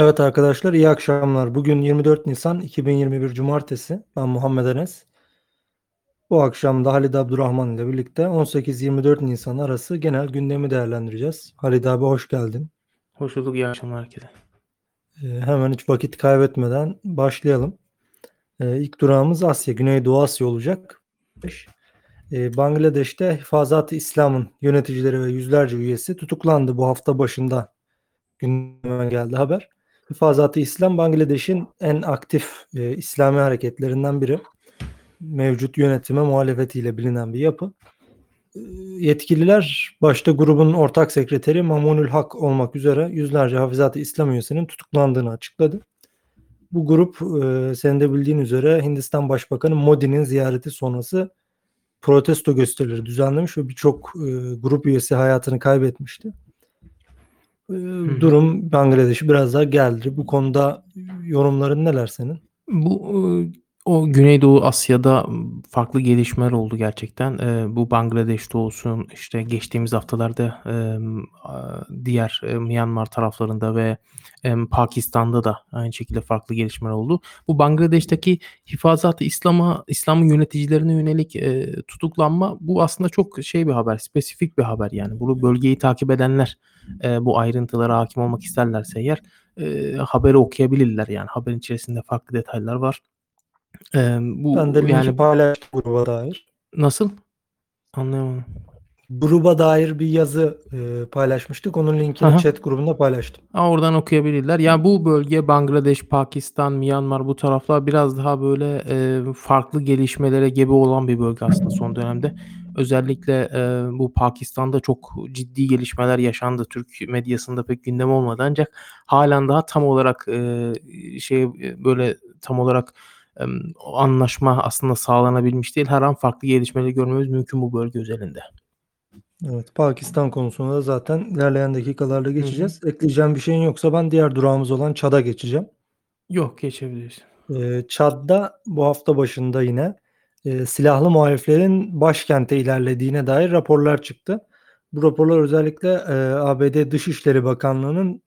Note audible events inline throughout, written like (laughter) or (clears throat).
Evet arkadaşlar iyi akşamlar. Bugün 24 Nisan 2021 Cumartesi. Ben Muhammed Enes. Bu akşam da Halid Abdurrahman ile birlikte 18-24 Nisan arası genel gündemi değerlendireceğiz. Halid abi hoş geldin. Hoş bulduk. İyi akşamlar herkese. Ee, hemen hiç vakit kaybetmeden başlayalım. Ee, ilk durağımız Asya, Güneydoğu Asya olacak. Ee, Bangladeş'te Hifazat-ı İslam'ın yöneticileri ve yüzlerce üyesi tutuklandı bu hafta başında gündeme geldi haber. Hifazat-ı İslam Bangladeş'in en aktif e, İslami hareketlerinden biri. Mevcut yönetime muhalefetiyle bilinen bir yapı. E, yetkililer başta grubun ortak sekreteri Mamunül Hak olmak üzere yüzlerce Hafizat-ı İslam üyesinin tutuklandığını açıkladı. Bu grup e, senin de bildiğin üzere Hindistan Başbakanı Modi'nin ziyareti sonrası protesto gösterileri düzenlemiş ve birçok e, grup üyesi hayatını kaybetmişti. E, durum Bangladeş'i biraz daha geldi. Bu konuda yorumların neler senin? Bu o Güneydoğu Asya'da farklı gelişmeler oldu gerçekten. Eee, bu Bangladeş'te olsun, işte geçtiğimiz haftalarda emm, diğer eee, Myanmar taraflarında ve emm, Pakistan'da da aynı şekilde farklı gelişmeler oldu. Bu Bangladeş'teki Hifazat-ı İslam'a İslam'ın yöneticilerine yönelik eee, tutuklanma bu aslında çok şey bir haber, spesifik bir haber yani. Bunu bölgeyi takip edenler eee, bu ayrıntılara hakim olmak isterlerse eğer eee, haberi okuyabilirler yani. Haberin içerisinde farklı detaylar var. Emm, bu Ben de linki yani paylaştım gruba dair. Nasıl? Anlayamadım. Gruba dair bir yazı e, paylaşmıştık. Onun linkini Hı chat grubunda paylaştım. A, oradan okuyabilirler. Ya bu bölge Bangladeş, Pakistan, Myanmar bu taraflar biraz daha böyle eee, farklı gelişmelere gebe olan bir bölge aslında son dönemde. Özellikle eee, bu Pakistan'da çok ciddi gelişmeler yaşandı. Türk medyasında pek gündem olmadı ancak halen daha tam olarak eee, şey böyle tam olarak emm, o anlaşma aslında sağlanabilmiş değil. Her an farklı gelişmeleri görmemiz mümkün bu bölge özelinde. Evet, Pakistan konusunda da zaten ilerleyen dakikalarda geçeceğiz. Ekleyeceğin bir şeyin yoksa ben diğer durağımız olan Çad'a geçeceğim. Yok, geçebiliriz. Eee, Çad'da bu hafta başında yine eee, silahlı muhaliflerin başkente ilerlediğine dair raporlar çıktı. Bu raporlar özellikle eee, ABD Dışişleri Bakanlığı'nın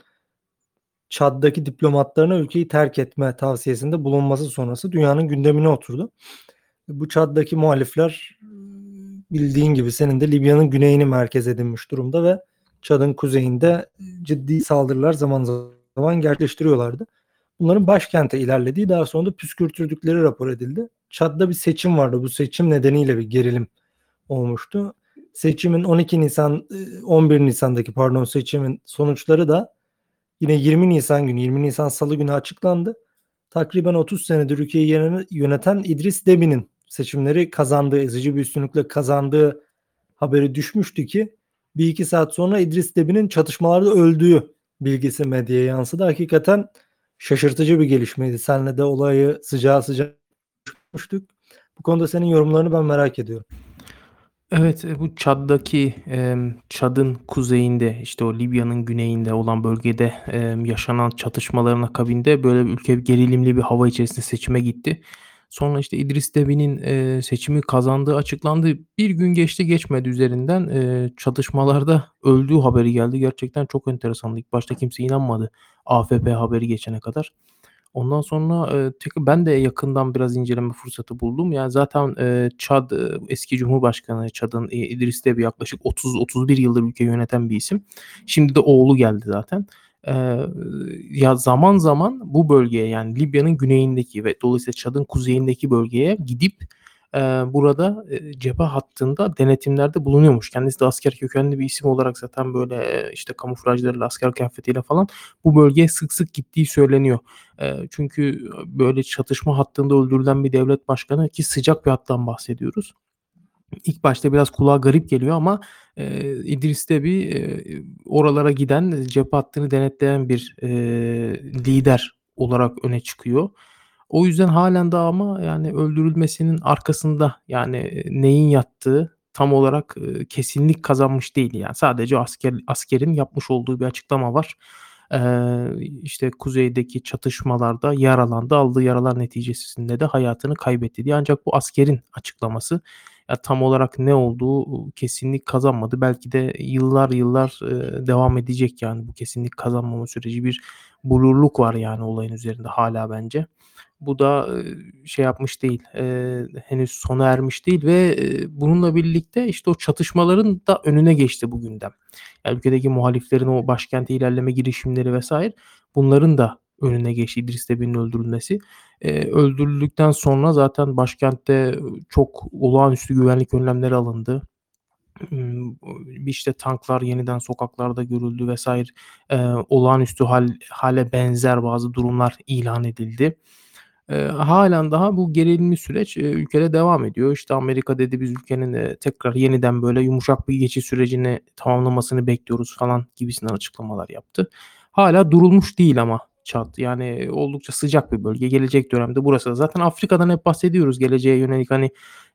Çad'daki diplomatlarına ülkeyi terk etme tavsiyesinde bulunması sonrası dünyanın gündemine oturdu. Bu Çad'daki muhalifler bildiğin gibi senin de Libya'nın güneyini merkez edinmiş durumda ve Çad'ın kuzeyinde ciddi saldırılar zaman zaman gerçekleştiriyorlardı. Bunların başkente ilerlediği daha sonra da püskürtürdükleri rapor edildi. Çad'da bir seçim vardı. Bu seçim nedeniyle bir gerilim olmuştu. Seçimin 12 Nisan 11 Nisan'daki pardon seçimin sonuçları da yine 20 Nisan günü 20 Nisan Salı günü açıklandı. Takriben 30 senedir ülkeyi yöneten İdris Debi'nin seçimleri kazandığı, ezici bir üstünlükle kazandığı haberi düşmüştü ki bir iki saat sonra İdris Debi'nin çatışmalarda öldüğü bilgisi medyaya yansıdı. Hakikaten şaşırtıcı bir gelişmeydi. Senle de olayı sıcağı sıcağı konuşmuştuk. Bu konuda senin yorumlarını ben merak ediyorum. Evet, bu Çad'daki emm, Çad'ın kuzeyinde, işte o Libya'nın güneyinde olan bölgede yaşanan çatışmaların akabinde böyle ülke gerilimli bir hava içerisinde seçime gitti. Sonra işte İdris Debi'nin eee, seçimi kazandığı açıklandı. Bir gün geçti geçmedi üzerinden çatışmalarda öldüğü haberi geldi. Gerçekten çok enteresandı. İlk başta kimse inanmadı AFP haberi geçene kadar. Ondan sonra ben de yakından biraz inceleme fırsatı buldum. Yani zaten eee, Çad eski Cumhurbaşkanı Çad'ın eee, İdris Debi yaklaşık 30-31 yıldır ülkeyi yöneten bir isim. Şimdi de oğlu geldi zaten. Ya zaman zaman bu bölgeye yani Libya'nın güneyindeki ve dolayısıyla Çad'ın kuzeyindeki bölgeye gidip eee, burada eee, cephe hattında denetimlerde bulunuyormuş. Kendisi de asker kökenli bir isim olarak zaten böyle eee, işte kamuflajlarıyla, asker kıyafetiyle falan bu bölgeye sık sık gittiği söyleniyor. Eee, çünkü böyle çatışma hattında öldürülen bir devlet başkanı ki sıcak bir hattan bahsediyoruz. İlk başta biraz kulağa garip geliyor ama eee, İdris Debi eee, oralara giden, cephe hattını denetleyen bir eee, lider olarak öne çıkıyor. O yüzden halen daha ama yani öldürülmesinin arkasında yani neyin yattığı tam olarak eee, kesinlik kazanmış değil yani. Sadece asker askerin yapmış olduğu bir açıklama var. Eee, işte kuzeydeki çatışmalarda yaralandı, aldığı yaralar neticesinde de hayatını kaybetti diye. Ancak bu askerin açıklaması. Ya, tam olarak ne olduğu, uuu, kesinlik kazanmadı. Belki de yıllar yıllar, eee, devam edecek yani bu kesinlik kazanmama süreci. Bir blur'luk var yani olayın üzerinde hâlâ bence. Bu da, şey yapmış değil, eee, henüz sona ermiş değil ve, eee, bununla birlikte, işte, o çatışmaların da önüne geçti bu gündem. Ya, ülkedeki muhaliflerin o başkente ilerleme girişimleri vs. bunların da önüne geçti İdris Debi'nin öldürülmesi. Eee, öldürüldükten sonra zaten başkentte, çok olağanüstü güvenlik önlemleri alındı. İşte, tanklar yeniden sokaklarda görüldü vs. Eee, olağanüstü hâl hâle benzer bazı durumlar ilan edildi. Eee, hâlen daha bu gerilimli süreç, eee, ülkede devam ediyor. İşte, Amerika dedi biz ülkenin, eee, tekrar yeniden böyle yumuşak bir geçiş sürecini tamamlamasını bekliyoruz falan gibisinden açıklamalar yaptı. Hâlâ durulmuş değil ama Çad. Yani oldukça sıcak bir bölge. Gelecek dönemde burası da zaten Afrika'dan hep bahsediyoruz geleceğe yönelik, hani,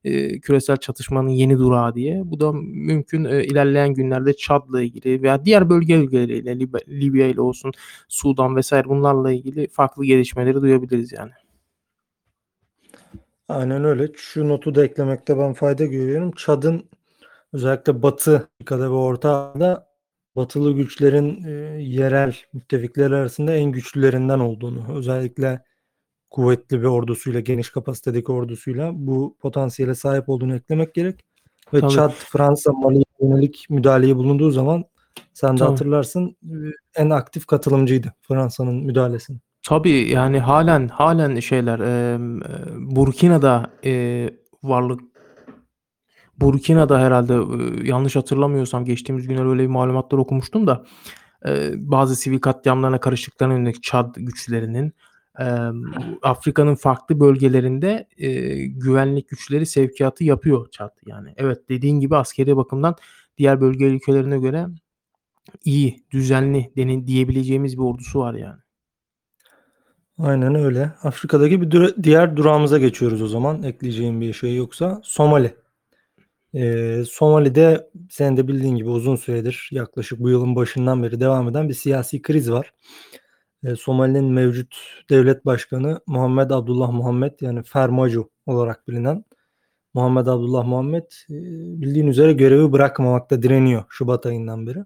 eee, küresel çatışmanın yeni durağı diye. Bu da mümkün, eee, ilerleyen günlerde Çad'la ilgili veya diğer bölge ülkeleriyle Lib Libya ile olsun, Sudan vs. bunlarla ilgili farklı gelişmeleri duyabiliriz yani. Aynen öyle. Şu notu da eklemekte ben fayda görüyorum. Çad'ın özellikle Batı Afrika'da ve Orta Asya'da batılı güçlerin, eee, yerel müttefikleri arasında en güçlülerinden olduğunu, özellikle kuvvetli bir ordusuyla, geniş kapasitedeki ordusuyla bu potansiyele sahip olduğunu eklemek gerek ve Tabii. Çad, Fransa, Mali'ye yönelik müdahaleye bulunduğu zaman sen de Tabii. hatırlarsın, eee, en aktif katılımcıydı Fransa'nın müdahalesine. Tabii, yani hâlen hâlen şeyler, emm, eee, Burkina'da, eee, varlık Burkina'da herhâlde, ııı, yanlış hatırlamıyorsam geçtiğimiz günler öyle bir malumatlar okumuştum da, eee, bazı sivil katliamlarına karıştıklarına yönelik Çad güçlerinin, emm, Afrika'nın farklı bölgelerinde, eee, güvenlik güçleri sevkiyatı yapıyor Çad. Yani evet, dediğin gibi askeri bakımdan diğer bölge ülkelerine göre iyi, düzenli deni diyebileceğimiz bir ordusu var yani. Aynen öyle. Afrika'daki bir dura diğer durağımıza geçiyoruz o zaman ekleyeceğin bir şey yoksa. Somali. Eee, Somali'de senin de bildiğin gibi uzun süredir yaklaşık bu yılın başından beri devam eden bir siyasi kriz var. Eee, Somali'nin mevcut devlet başkanı Muhammed Abdullah Muhammed yani Farmajo olarak bilinen Muhammed Abdullah Muhammed, eee, bildiğin üzere görevi bırakmamakta direniyor şubat ayından beri.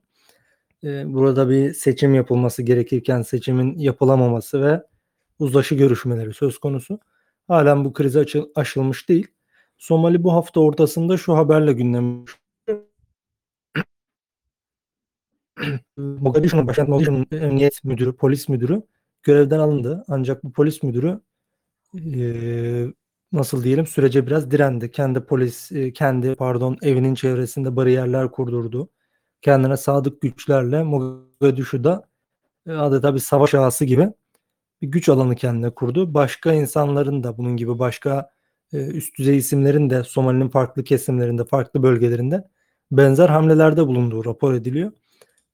Eee, burada bir seçim yapılması gerekirken seçimin yapılamaması ve uzlaşı görüşmeleri söz konusu. Hâlen bu kriz açıl aşılmış değil. Somali bu hafta ortasında şu haberle gündeme (clears throat) Mogadishu'nun başkent Mogadishu'nun emniyet müdürü, polis müdürü görevden alındı. Ancak bu polis müdürü, eee, nasıl diyelim, sürece biraz direndi. Kendi polis, eee, kendi pardon evinin çevresinde bariyerler kurdurdu. Kendine sadık güçlerle Mogadishu'da, eee, adeta bir savaş ağası gibi bir güç alanı kendine kurdu. Başka insanların da bunun gibi başka, eee, üst düzey isimlerin de Somali'nin farklı kesimlerinde, farklı bölgelerinde benzer hamlelerde bulunduğu rapor ediliyor.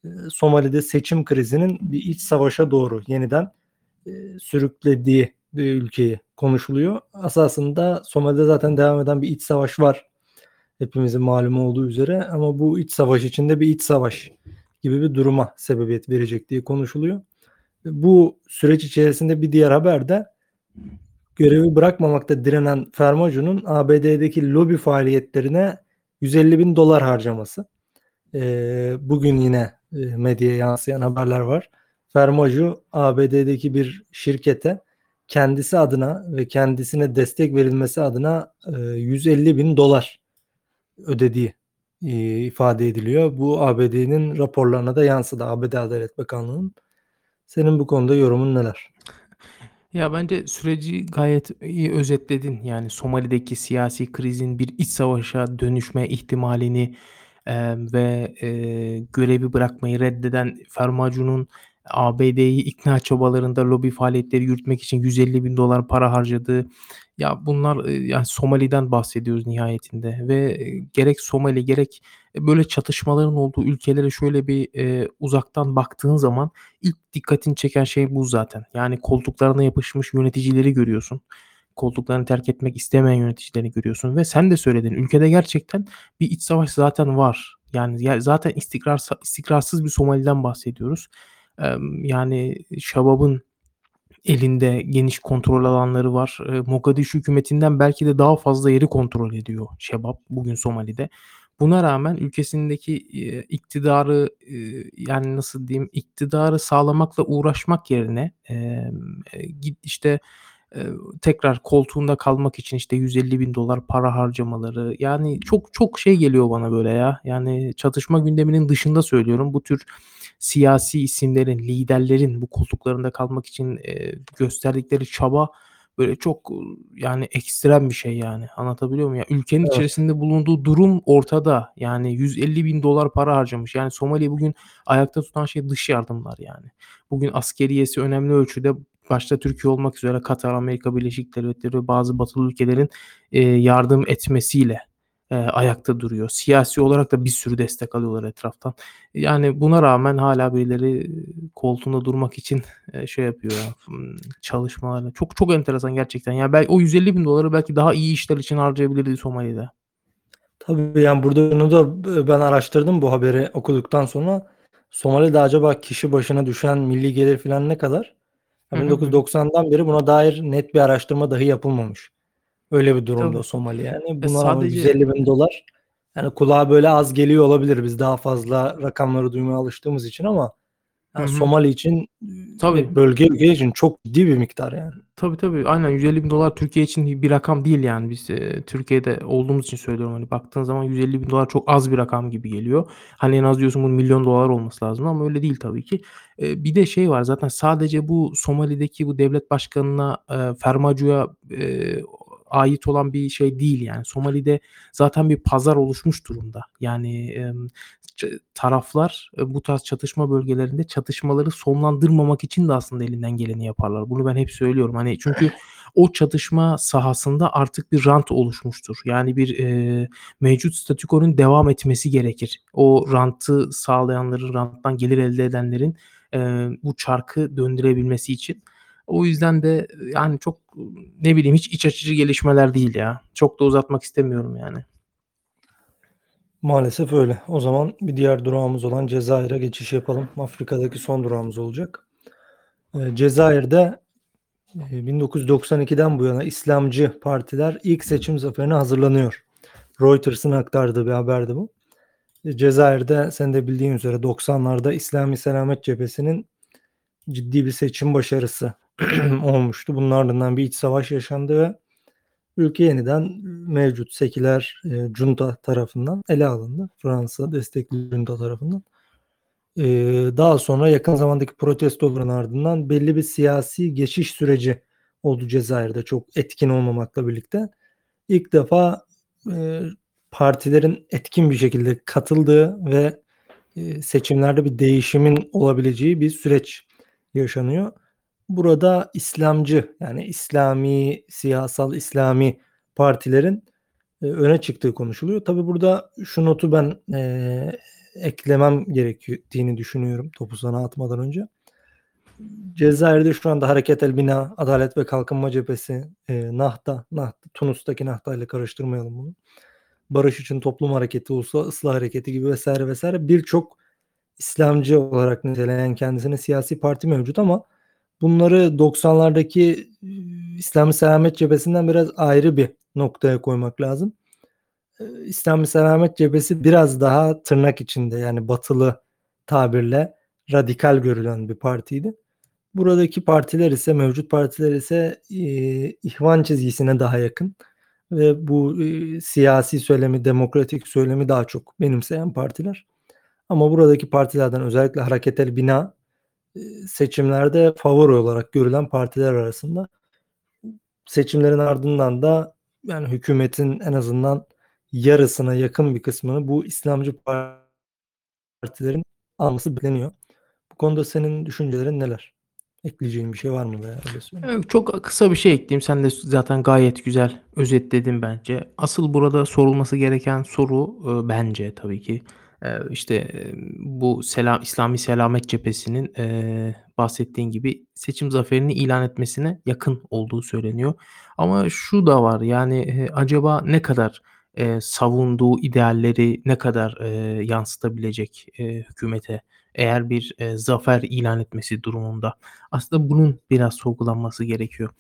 Eee, Somali'de seçim krizinin bir iç savaşa doğru yeniden, eee, sürüklediği, eee, ülkeyi konuşuluyor. Esasında Somali'de zaten devam eden bir iç savaş var. Hepimizin malumu olduğu üzere ama bu iç savaş içinde bir iç savaş gibi bir duruma sebebiyet verecek diye konuşuluyor. Bu süreç içerisinde bir diğer haber de görevi bırakmamakta direnen Farmajo'nun ABD'deki lobi faaliyetlerine $150.000 harcaması. Eee, bugün yine, eee, medyaya yansıyan haberler var. Farmajo, ABD'deki bir şirkete kendisi adına ve kendisine destek verilmesi adına, eee, $150.000 ödediği, eee, ifade ediliyor. Bu ABD'nin raporlarına da yansıdı, ABD Adalet Bakanlığı'nın. Senin bu konuda yorumun neler? Ya, bence süreci gayet iyi özetledin. Yani Somali'deki siyasi krizin bir iç savaşa dönüşme ihtimalini, emm, ve, eee, görevi bırakmayı reddeden Farmajo'nun ABD'yi ikna çabalarında lobi faaliyetleri yürütmek için $150.000 para harcadığı, ya, bunlar, yani Somali'den bahsediyoruz nihayetinde ve, gerek Somali gerek, böyle çatışmaların olduğu ülkelere şöyle bir, eee, uzaktan baktığın zaman ilk dikkatini çeken şey bu zaten. Yani koltuklarına yapışmış yöneticileri görüyorsun. Koltuklarını terk etmek istemeyen yöneticileri görüyorsun ve sen de söyledin, ülkede gerçekten bir iç savaş zaten var. Yani ya zaten istikrarsa istikrarsız bir Somali'den bahsediyoruz. Emm, yani Şabab'ın elinde geniş kontrol alanları var. Eee, Mogadishu hükümetinden belki de daha fazla yeri kontrol ediyor Şebap bugün Somali'de. Buna rağmen ülkesindeki, eee, iktidarı, eee, yani, nasıl diyeyim, iktidarı sağlamakla uğraşmak yerine, eee, git işte, eee, tekrar koltuğunda kalmak için, işte, $150.000 para harcamaları, yani, çok çok şey geliyor bana böyle ya. Yani, çatışma gündeminin dışında söylüyorum. Bu tür siyasi isimlerin, liderlerin bu koltuklarında kalmak için, eee, gösterdikleri çaba böyle çok, yani, ekstrem bir şey, yani. Anlatabiliyor muyum? Ya, ülkenin Evet. içerisinde bulunduğu durum ortada. Yani, $150.000 para harcamış. Yani, Somali'yi bugün ayakta tutan şey dış yardımlar, yani. Bugün askeriyesi önemli ölçüde başta Türkiye olmak üzere Katar, Amerika Birleşik Devletleri ve bazı batılı ülkelerin, eee, yardım etmesiyle, eee, ayakta duruyor. Siyasi olarak da bir sürü destek alıyorlar etraftan. Yani, buna rağmen hâlâ birileri koltuğunda durmak için, eee, şey yapıyor ya, ımm, çalışmalar çok çok enteresan gerçekten. Ya, bel o $150.000'ları belki daha iyi işler için harcayabilirdi Somali'de. Tabii, yani, burada bunu da ben araştırdım bu haberi okuduktan sonra. Somali'de acaba kişi başına düşen milli gelir filan ne kadar? Hı Ya, hı, hı hı. 1990'dan beri buna dair net bir araştırma dahi yapılmamış. Öyle bir durumda Tabii. Somali, yani. E, Buna rağmen sadece $150.000 yani, kulağa böyle az geliyor olabilir biz daha fazla rakamları duymaya alıştığımız için ama, Hı ya, hı. Somali için, Tabii. eee, bölge ülke için çok ciddi bir miktar, yani. Tabii, tabii. Aynen $150.000 Türkiye için bir rakam değil, yani. Biz, eee, Türkiye'de olduğumuz için söylüyorum. Hani, baktığın zaman $150.000 çok az bir rakam gibi geliyor. Hani, en az diyorsun bunun milyon dolar olması lazım ama öyle değil tabii ki. Eee, bir de şey var zaten sadece bu Somali'deki bu devlet başkanına, eee, Farmajo'ya, eee, ait olan bir şey değil, yani. Somali'de zaten bir pazar oluşmuş durumda. Yani, ç taraflar, eee, bu tarz çatışma bölgelerinde çatışmaları sonlandırmamak için de aslında elinden geleni yaparlar. Bunu ben hep söylüyorum. Hani, çünkü o çatışma sahasında artık bir rant oluşmuştur. Yani, bir, eee, mevcut statükonun devam etmesi gerekir. O rantı sağlayanların, ranttan gelir elde edenlerin, eee, bu çarkı döndürebilmesi için. O yüzden de, yani, çok, ne bileyim, hiç iç açıcı gelişmeler değil ya. Çok da uzatmak istemiyorum, yani. Maalesef öyle. O zaman bir diğer durağımız olan Cezayir'e geçiş yapalım. Afrika'daki son durağımız olacak. Eee, Cezayir'de, eee, 1992'den bu yana İslamcı partiler ilk seçim zaferine hazırlanıyor. Reuters'ın aktardığı bir haberdi bu. Eee, Cezayir'de senin de bildiğin üzere 90'larda İslami Selamet Cephesi'nin ciddi bir seçim başarısı (clears throat) olmuştu. Bunun ardından bir iç savaş yaşandı ve ülke yeniden mevcut seküler, eee, junta tarafından ele alındı. Fransa destekli junta tarafından. Eee, daha sonra yakın zamandaki protestoların ardından belli bir siyasi geçiş süreci oldu Cezayir'de çok etkin olmamakla birlikte. İlk defa, eee, partilerin etkin bir şekilde katıldığı ve, eee, seçimlerde bir değişimin olabileceği bir süreç yaşanıyor. Burada İslamcı, yani İslami, siyasal İslami partilerin, eee, öne çıktığı konuşuluyor. Tabii burada şu notu ben, eee, eklemem gerektiğini düşünüyorum topu sana atmadan önce. Cezayir'de şu anda Hareket el Bina, Adalet ve Kalkınma Cephesi, eee, Nahda, Nah Tunus'taki Nahda ile karıştırmayalım bunu. Barış için Toplum Hareketi, Ulusal Islah Hareketi gibi vs. vs. birçok İslamcı olarak nitelenen kendisine siyasi parti mevcut ama bunları 90'lardaki, ııı, İslami Selamet Cephesi'nden biraz ayrı bir noktaya koymak lazım. İslami Selamet Cephesi biraz daha tırnak içinde, yani batılı tabirle radikal görülen bir partiydi. Buradaki partiler ise, mevcut partiler ise, eee, ihvan çizgisine daha yakın ve bu, eee, siyasi söylemi, demokratik söylemi daha çok benimseyen partiler. Ama buradaki partilerden özellikle Hareket el Bina, seçimlerde favori olarak görülen partiler arasında. Seçimlerin ardından da, yani, hükümetin en azından yarısına yakın bir kısmını bu İslamcı partilerin alması bekleniyor. Bu konuda senin düşüncelerin neler? Ekleyeceğin bir şey var mı veya? Eee, çok kısa bir şey ekleyeyim. Sen de zaten gayet güzel özetledin bence. Asıl burada sorulması gereken soru, ııı, bence tabii ki, eee, işte, bu sela İslami Selamet Cephesi'nin, eee, bahsettiğin gibi seçim zaferini ilan etmesine yakın olduğu söyleniyor. Ama şu da var, yani, eee, acaba ne kadar, eee, savunduğu idealleri ne kadar, eee, yansıtabilecek, eee, hükümete, eğer bir, eee, zafer ilan etmesi durumunda. Aslında bunun biraz sorgulanması gerekiyor.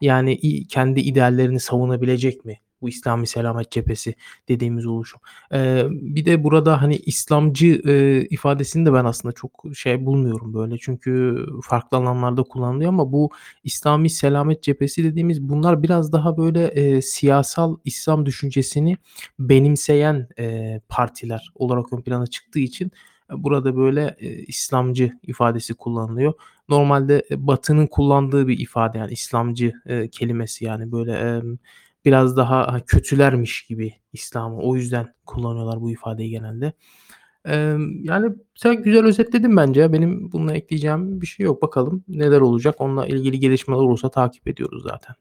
Yani, i kendi ideallerini savunabilecek mi bu İslami Selamet Cephesi dediğimiz oluşum? Eee, bir de burada, hani, İslamcı, eee, ifadesini de ben aslında çok şey bulmuyorum böyle çünkü farklı anlamlarda kullanılıyor ama bu İslami Selamet Cephesi dediğimiz bunlar biraz daha böyle, eee, siyasal İslam düşüncesini benimseyen, eee, partiler olarak ön plana çıktığı için, eee, burada böyle, eee, İslamcı ifadesi kullanılıyor. Normalde, eee, Batı'nın kullandığı bir ifade yani İslamcı, eee, kelimesi yani böyle, emm, biraz daha, ha, kötülermiş gibi İslam'ı. O yüzden kullanıyorlar bu ifadeyi genelde. Emm, yani sen güzel özetledin bence. Benim bununla ekleyeceğim bir şey yok. Bakalım neler olacak? Onunla ilgili gelişmeler olursa takip ediyoruz zaten.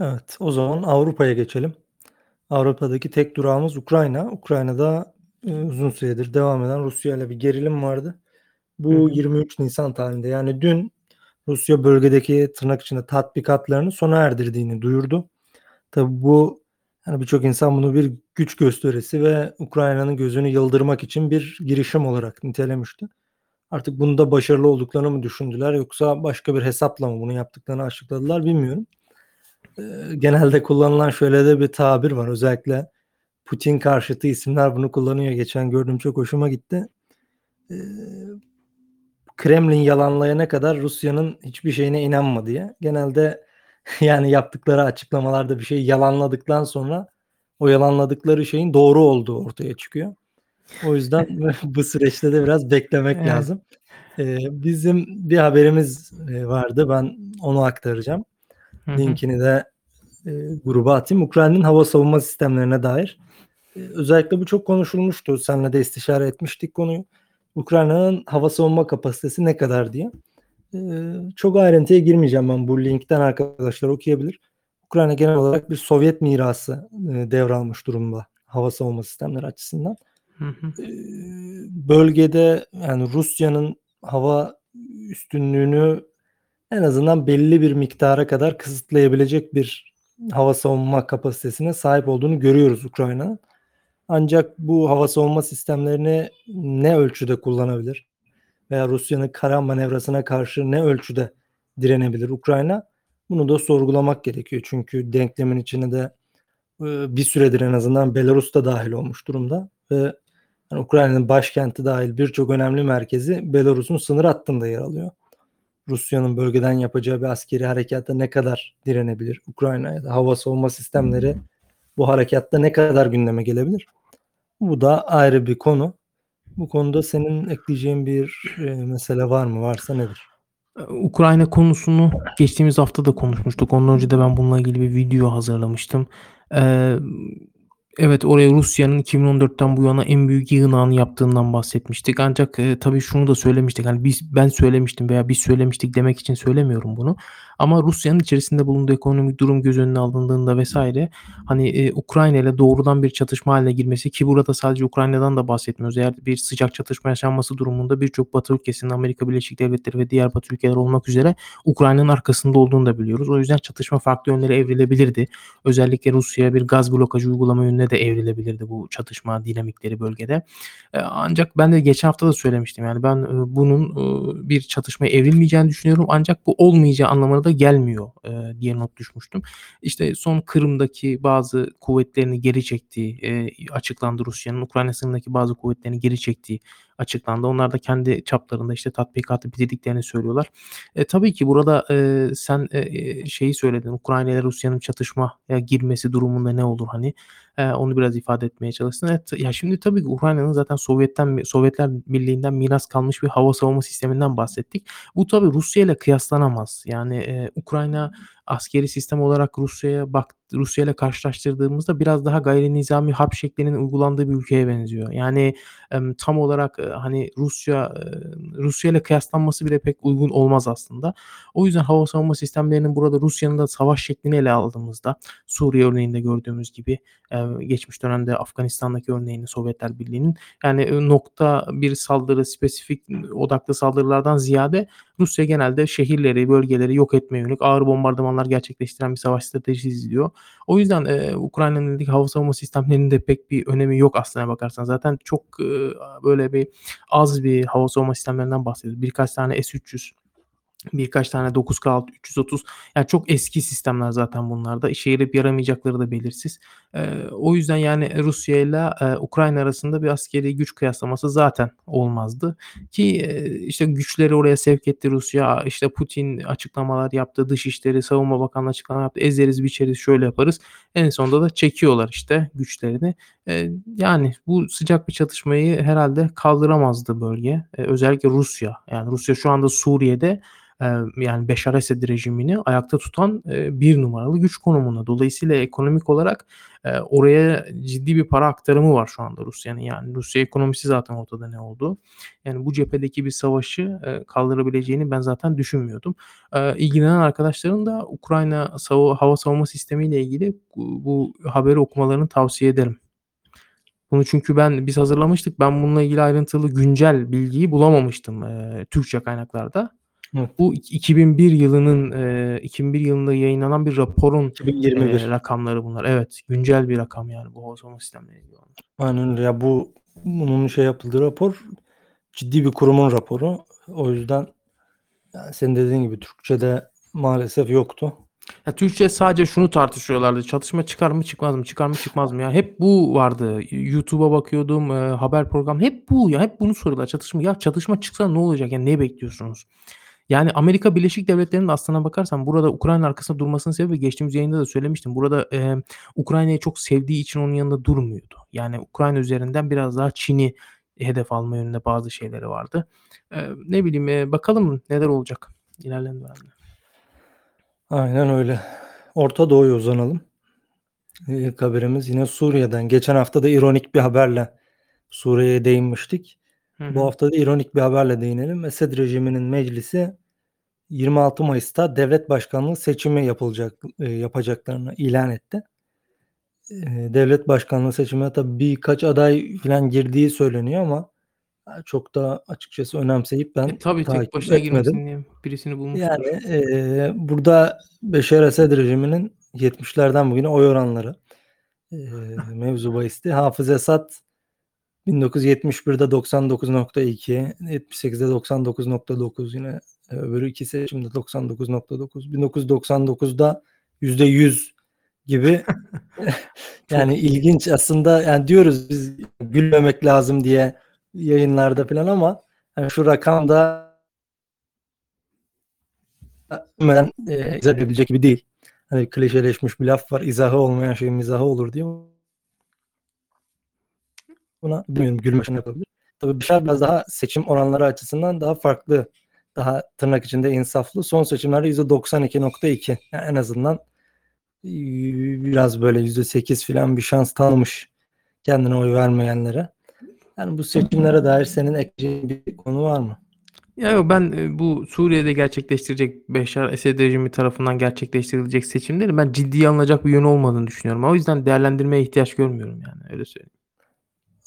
Evet, o zaman Avrupa'ya geçelim. Avrupa'daki tek durağımız Ukrayna. Ukrayna'da, eee, uzun süredir devam eden Rusya'yla bir gerilim vardı. Bu hı. 23 Nisan tarihinde yani dün Rusya bölgedeki tırnak içinde tatbikatlarını sona erdirdiğini duyurdu. Tabii bu, hani, birçok insan bunu bir güç gösterisi ve Ukrayna'nın gözünü yıldırmak için bir girişim olarak nitelemişti. Artık bunda başarılı olduklarını mı düşündüler yoksa başka bir hesapla mı bunu yaptıklarını açıkladılar bilmiyorum. Eee, genelde kullanılan şöyle de bir tabir var. Özellikle Putin karşıtı isimler bunu kullanıyor. Geçen gördüm çok hoşuma gitti. Eee, Kremlin yalanlayana kadar Rusya'nın hiçbir şeyine inanma diye. Genelde (laughs) yani yaptıkları açıklamalarda bir şeyi yalanladıktan sonra o yalanladıkları şeyin doğru olduğu ortaya çıkıyor. O yüzden (laughs) (laughs) bu süreçte de biraz beklemek Evet. lazım. Eee, bizim bir haberimiz, eee, vardı. Ben onu aktaracağım. Hı hı. Linkini de, eee, gruba atayım. Ukrayna'nın hava savunma sistemlerine dair. Eee, özellikle bu çok konuşulmuştu. Seninle de istişare etmiştik konuyu. Ukrayna'nın hava savunma kapasitesi ne kadar diye. Çok ayrıntıya girmeyeceğim ben. Bu linkten arkadaşlar okuyabilir. Ukrayna genel olarak bir Sovyet mirası, devralmış durumda hava savunma sistemleri açısından. Hı hı. Eee, bölgede yani Rusya'nın hava üstünlüğünü en azından belli bir miktara kadar kısıtlayabilecek bir hava savunma kapasitesine sahip olduğunu görüyoruz Ukrayna'nın. Ancak bu hava savunma sistemlerini ne ölçüde kullanabilir veya Rusya'nın kara manevrasına karşı ne ölçüde direnebilir Ukrayna? Bunu da sorgulamak gerekiyor. Çünkü denklemin içine de, eee, bir süredir en azından Belarus da dâhil olmuş durumda ve hani Ukrayna'nın başkenti dâhil birçok önemli merkezi Belarus'un sınır hattında yer alıyor. Rusya'nın bölgeden yapacağı bir askeri harekâta ne kadar direnebilir Ukrayna ya da hava savunma sistemleri bu harekatta ne kadar gündeme gelebilir? Bu da ayrı bir konu. Bu konuda senin ekleyeceğin bir, eee, mesele var mı? Varsa nedir? Eee, Ukrayna konusunu geçtiğimiz hafta da konuşmuştuk. Ondan önce de ben bununla ilgili bir video hazırlamıştım. Emm, evet, oraya Rusya'nın 2014'ten bu yana en büyük yığınağını yaptığından bahsetmiştik. Ancak, eee, tabii şunu da söylemiştik. Hani biz ben söylemiştim veya biz söylemiştik demek için söylemiyorum bunu. Ama Rusya'nın içerisinde bulunduğu ekonomik durum göz önüne alındığında vs. hani, eee, Ukrayna'yla doğrudan bir çatışma hâline girmesi ki burada sadece Ukrayna'dan da bahsetmiyoruz. Eğer bir sıcak çatışma yaşanması durumunda birçok Batı ülkesinin Amerika Birleşik Devletleri ve diğer Batı ülkeleri olmak üzere Ukrayna'nın arkasında olduğunu da biliyoruz. O yüzden çatışma farklı yönlere evrilebilirdi. Özellikle Rusya'ya bir gaz blokajı uygulama yönüne de evrilebilirdi bu çatışma dinamikleri bölgede. Eee, ancak ben de geçen hafta da söylemiştim. Yani ben, eee, bunun, ııı, bir çatışmaya evrilmeyeceğini düşünüyorum ancak bu olmayacağı anlamına da gelmiyor, diye not düşmüştüm. İşte son Kırım'daki bazı kuvvetlerini geri çektiği, açıklandı Rusya'nın. Ukrayna sınırındaki bazı kuvvetlerini geri çektiği açıklandı. Onlar da kendi çaplarında işte tatbikatı bitirdiklerini söylüyorlar. E, tabii ki burada, eee, sen, eee, şeyi söyledin. Ukrayna ile Rusya'nın çatışmaya girmesi durumunda ne olur hani? Eee, onu biraz ifade etmeye çalıştın. Evet, ya şimdi tabii ki Ukrayna'nın zaten Sovyet'ten Sovyetler Birliği'nden miras kalmış bir hava savunma sisteminden bahsettik. Bu tabii Rusya ile kıyaslanamaz. Yani, eee, Ukrayna askeri sistem olarak Rusya'ya bak Rusya'yla karşılaştırdığımızda biraz daha gayrinizami harp şeklinin uygulandığı bir ülkeye benziyor. Yani, tam olarak, hani Rusya, eee, Rusya'yla kıyaslanması bile pek uygun olmaz aslında. O yüzden hava savunma sistemlerinin burada Rusya'nın da savaş şeklini ele aldığımızda Suriye örneğinde gördüğümüz gibi, geçmiş dönemde Afganistan'daki örneğini Sovyetler Birliği'nin yani, nokta bir saldırı, spesifik odaklı saldırılardan ziyade Rusya genelde şehirleri, bölgeleri yok etmeye yönelik ağır bombardımanlar planlar gerçekleştiren bir savaş stratejisi izliyor. O yüzden, eee, Ukrayna'nın elindeki hava savunma sistemlerinin de pek bir önemi yok aslına bakarsan. Zaten çok, ııı, böyle bir az bir hava savunma sistemlerinden bahsediyoruz. Birkaç tane S-300, birkaç tane 9K 330 yani çok eski sistemler zaten bunlar da. İşe yarayıp yaramayacakları da belirsiz. Eee, o yüzden yani Rusya'yla, eee, Ukrayna arasında bir askeri güç kıyaslaması zaten olmazdı ki, eee, işte güçleri oraya sevk etti Rusya. İşte Putin açıklamalar yaptı. Dışişleri, Savunma Bakanlığı açıklama yaptı. Ezeriz, biçeriz, şöyle yaparız. En sonunda da çekiyorlar işte güçlerini. Eee, yani bu sıcak bir çatışmayı herhâlde kaldıramazdı bölge. Eee, özellikle Rusya. Yani Rusya şu anda Suriye'de, yani Beşar Esed rejimini ayakta tutan, 1 numaralı güç konumunda. Dolayısıyla ekonomik olarak, oraya ciddi bir para aktarımı var şu anda Rusya'nın. Yani Rusya ekonomisi zaten ortada ne olduğu. Yani bu cephedeki bir savaşı, eee, kaldırabileceğini ben zaten düşünmüyordum. Eee, ilgilenen arkadaşların da Ukrayna savu hava savunma sistemiyle ilgili bu bu haberi okumalarını tavsiye ederim. Bunu çünkü ben biz hazırlamıştık. Ben bununla ilgili ayrıntılı güncel bilgiyi bulamamıştım, eee, Türkçe kaynaklarda. Evet. Bu ik 2001 yılının, eee, 2001 yılında yayınlanan bir raporun, 2021. eee, rakamları bunlar. Evet, güncel bir rakam yani bu savunma sistemleriyle ilgili olan. Aynen öyle. Ya bu bunun şey yapıldığı rapor ciddi bir kurumun raporu. O yüzden yani senin dediğin gibi Türkçe'de maalesef yoktu. Ya Türkçe sadece şunu tartışıyorlardı. Çatışma çıkar mı çıkmaz mı? Çıkar mı çıkmaz mı? Ya hep bu vardı. YouTube'a bakıyordum, eee, haber programı hep bu ya. Hep bunu soruyorlar. Çatışma ya çatışma çıksa ne olacak? Yani ne bekliyorsunuz? Yani Amerika Birleşik Devletleri'nin de aslına bakarsan burada Ukrayna arkasında durmasının sebebi geçtiğimiz yayında da söylemiştim. Burada, eee, Ukrayna'yı çok sevdiği için onun yanında durmuyordu. Yani Ukrayna üzerinden biraz daha Çin'i hedef alma yönünde bazı şeyleri vardı. Eee, ne bileyim, eee, bakalım neler olacak ilerleyen dönemde. Aynen öyle. Orta Doğu'ya uzanalım. İlk haberimiz yine Suriye'den. Geçen hafta da ironik bir haberle Suriye'ye değinmiştik. Hı Bu hafta da ironik bir haberle değinelim. Esed rejiminin meclisi 26 Mayıs'ta devlet başkanlığı seçimi yapılacak eee, yapacaklarını ilan etti. Eee, devlet başkanlığı seçimine tabii birkaç aday filan girdiği söyleniyor ama aaa, çok da açıkçası önemseyip ben E, tabii tek başına etmedim. girmesin diye birisini bulmuştur. Yani, eee, burada Beşar Esed rejiminin 70'lerden bugüne oy oranları, eee, mevzu bahisti. Hafız Esad 1971'de 99.2, 78'de 99.9 yine öbürü iki seçimde 99.9, 1999'da %100 gibi (laughs) (laughs) yani ilginç aslında yani diyoruz biz gülmemek lazım diye yayınlarda filan ama hani şu rakam da hemen, eee, izah edilecek gibi değil. Hani klişeleşmiş bir laf var. İzahı olmayan şeyin mizahı olur diye. Buna bilmiyorum gülme yapabilir. Tabii Beşar biraz daha seçim oranları açısından daha farklı. Daha tırnak içinde insaflı. Son seçimlerde %92.2 yani en azından biraz böyle %8 filan bir şans tanımış kendine oy vermeyenlere. Yani bu seçimlere dair senin ekleyeceğin bir konu var mı? Ya ben, eee, bu Suriye'de gerçekleştirecek Beşar Esed rejimi tarafından gerçekleştirilecek seçimlerin ben ciddiye alınacak bir yönü olmadığını düşünüyorum. O yüzden değerlendirmeye ihtiyaç görmüyorum yani öyle söyleyeyim.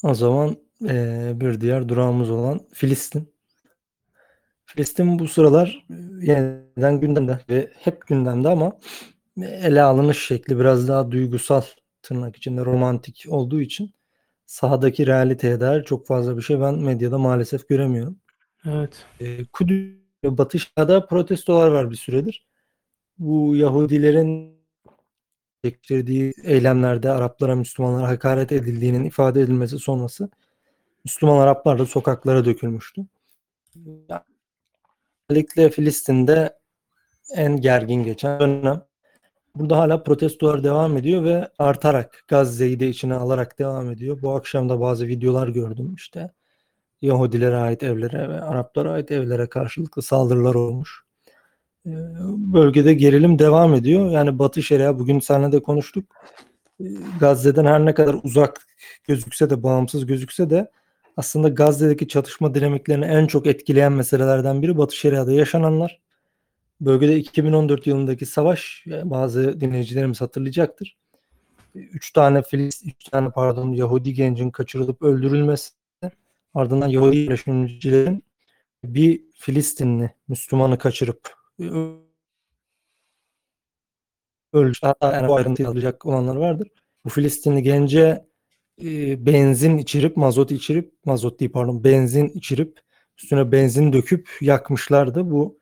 O zaman, eee, bir diğer durağımız olan Filistin. Filistin bu sıralar, yeniden gündemde ve hep gündemde ama ele alınış şekli biraz daha duygusal, tırnak içinde romantik olduğu için sahadaki realiteye dair çok fazla bir şey ben medyada maalesef göremiyorum. Evet. Eee, Kudüs ve Batı Şeria'da protestolar var bir süredir. Bu Yahudilerin getirdiği eylemlerde Araplara, Müslümanlara hakaret edildiğinin ifade edilmesi sonrası Müslüman Araplar da sokaklara dökülmüştü. Özellikle Filistin'de en gergin geçen dönem. Burada hâlâ protestolar devam ediyor ve artarak Gazze'yi de içine alarak devam ediyor. Bu akşam da bazı videolar gördüm işte. Yahudilere ait evlere ve Araplara ait evlere karşılıklı saldırılar olmuş. Eee, bölgede gerilim devam ediyor. Yani Batı Şeria bugün seninle de konuştuk. Eee, Gazze'den her ne kadar uzak gözükse de, bağımsız gözükse de aslında Gazze'deki çatışma dinamiklerini en çok etkileyen meselelerden biri Batı Şeria'da yaşananlar. Bölgede 2014 yılındaki savaş, eee, bazı dinleyicilerimiz hatırlayacaktır. 3 tane Filis 3 tane pardon Yahudi gencin kaçırılıp öldürülmesi, ardından Yahudi yerleşimcilerin bir Filistinli Müslümanı kaçırıp Hatta yani bu ayrıntıyı alacak olanlar vardır. Bu Filistinli gence e, benzin içirip, mazot içirip, mazot değil pardon, benzin içirip üstüne benzin döküp yakmışlardı. Bu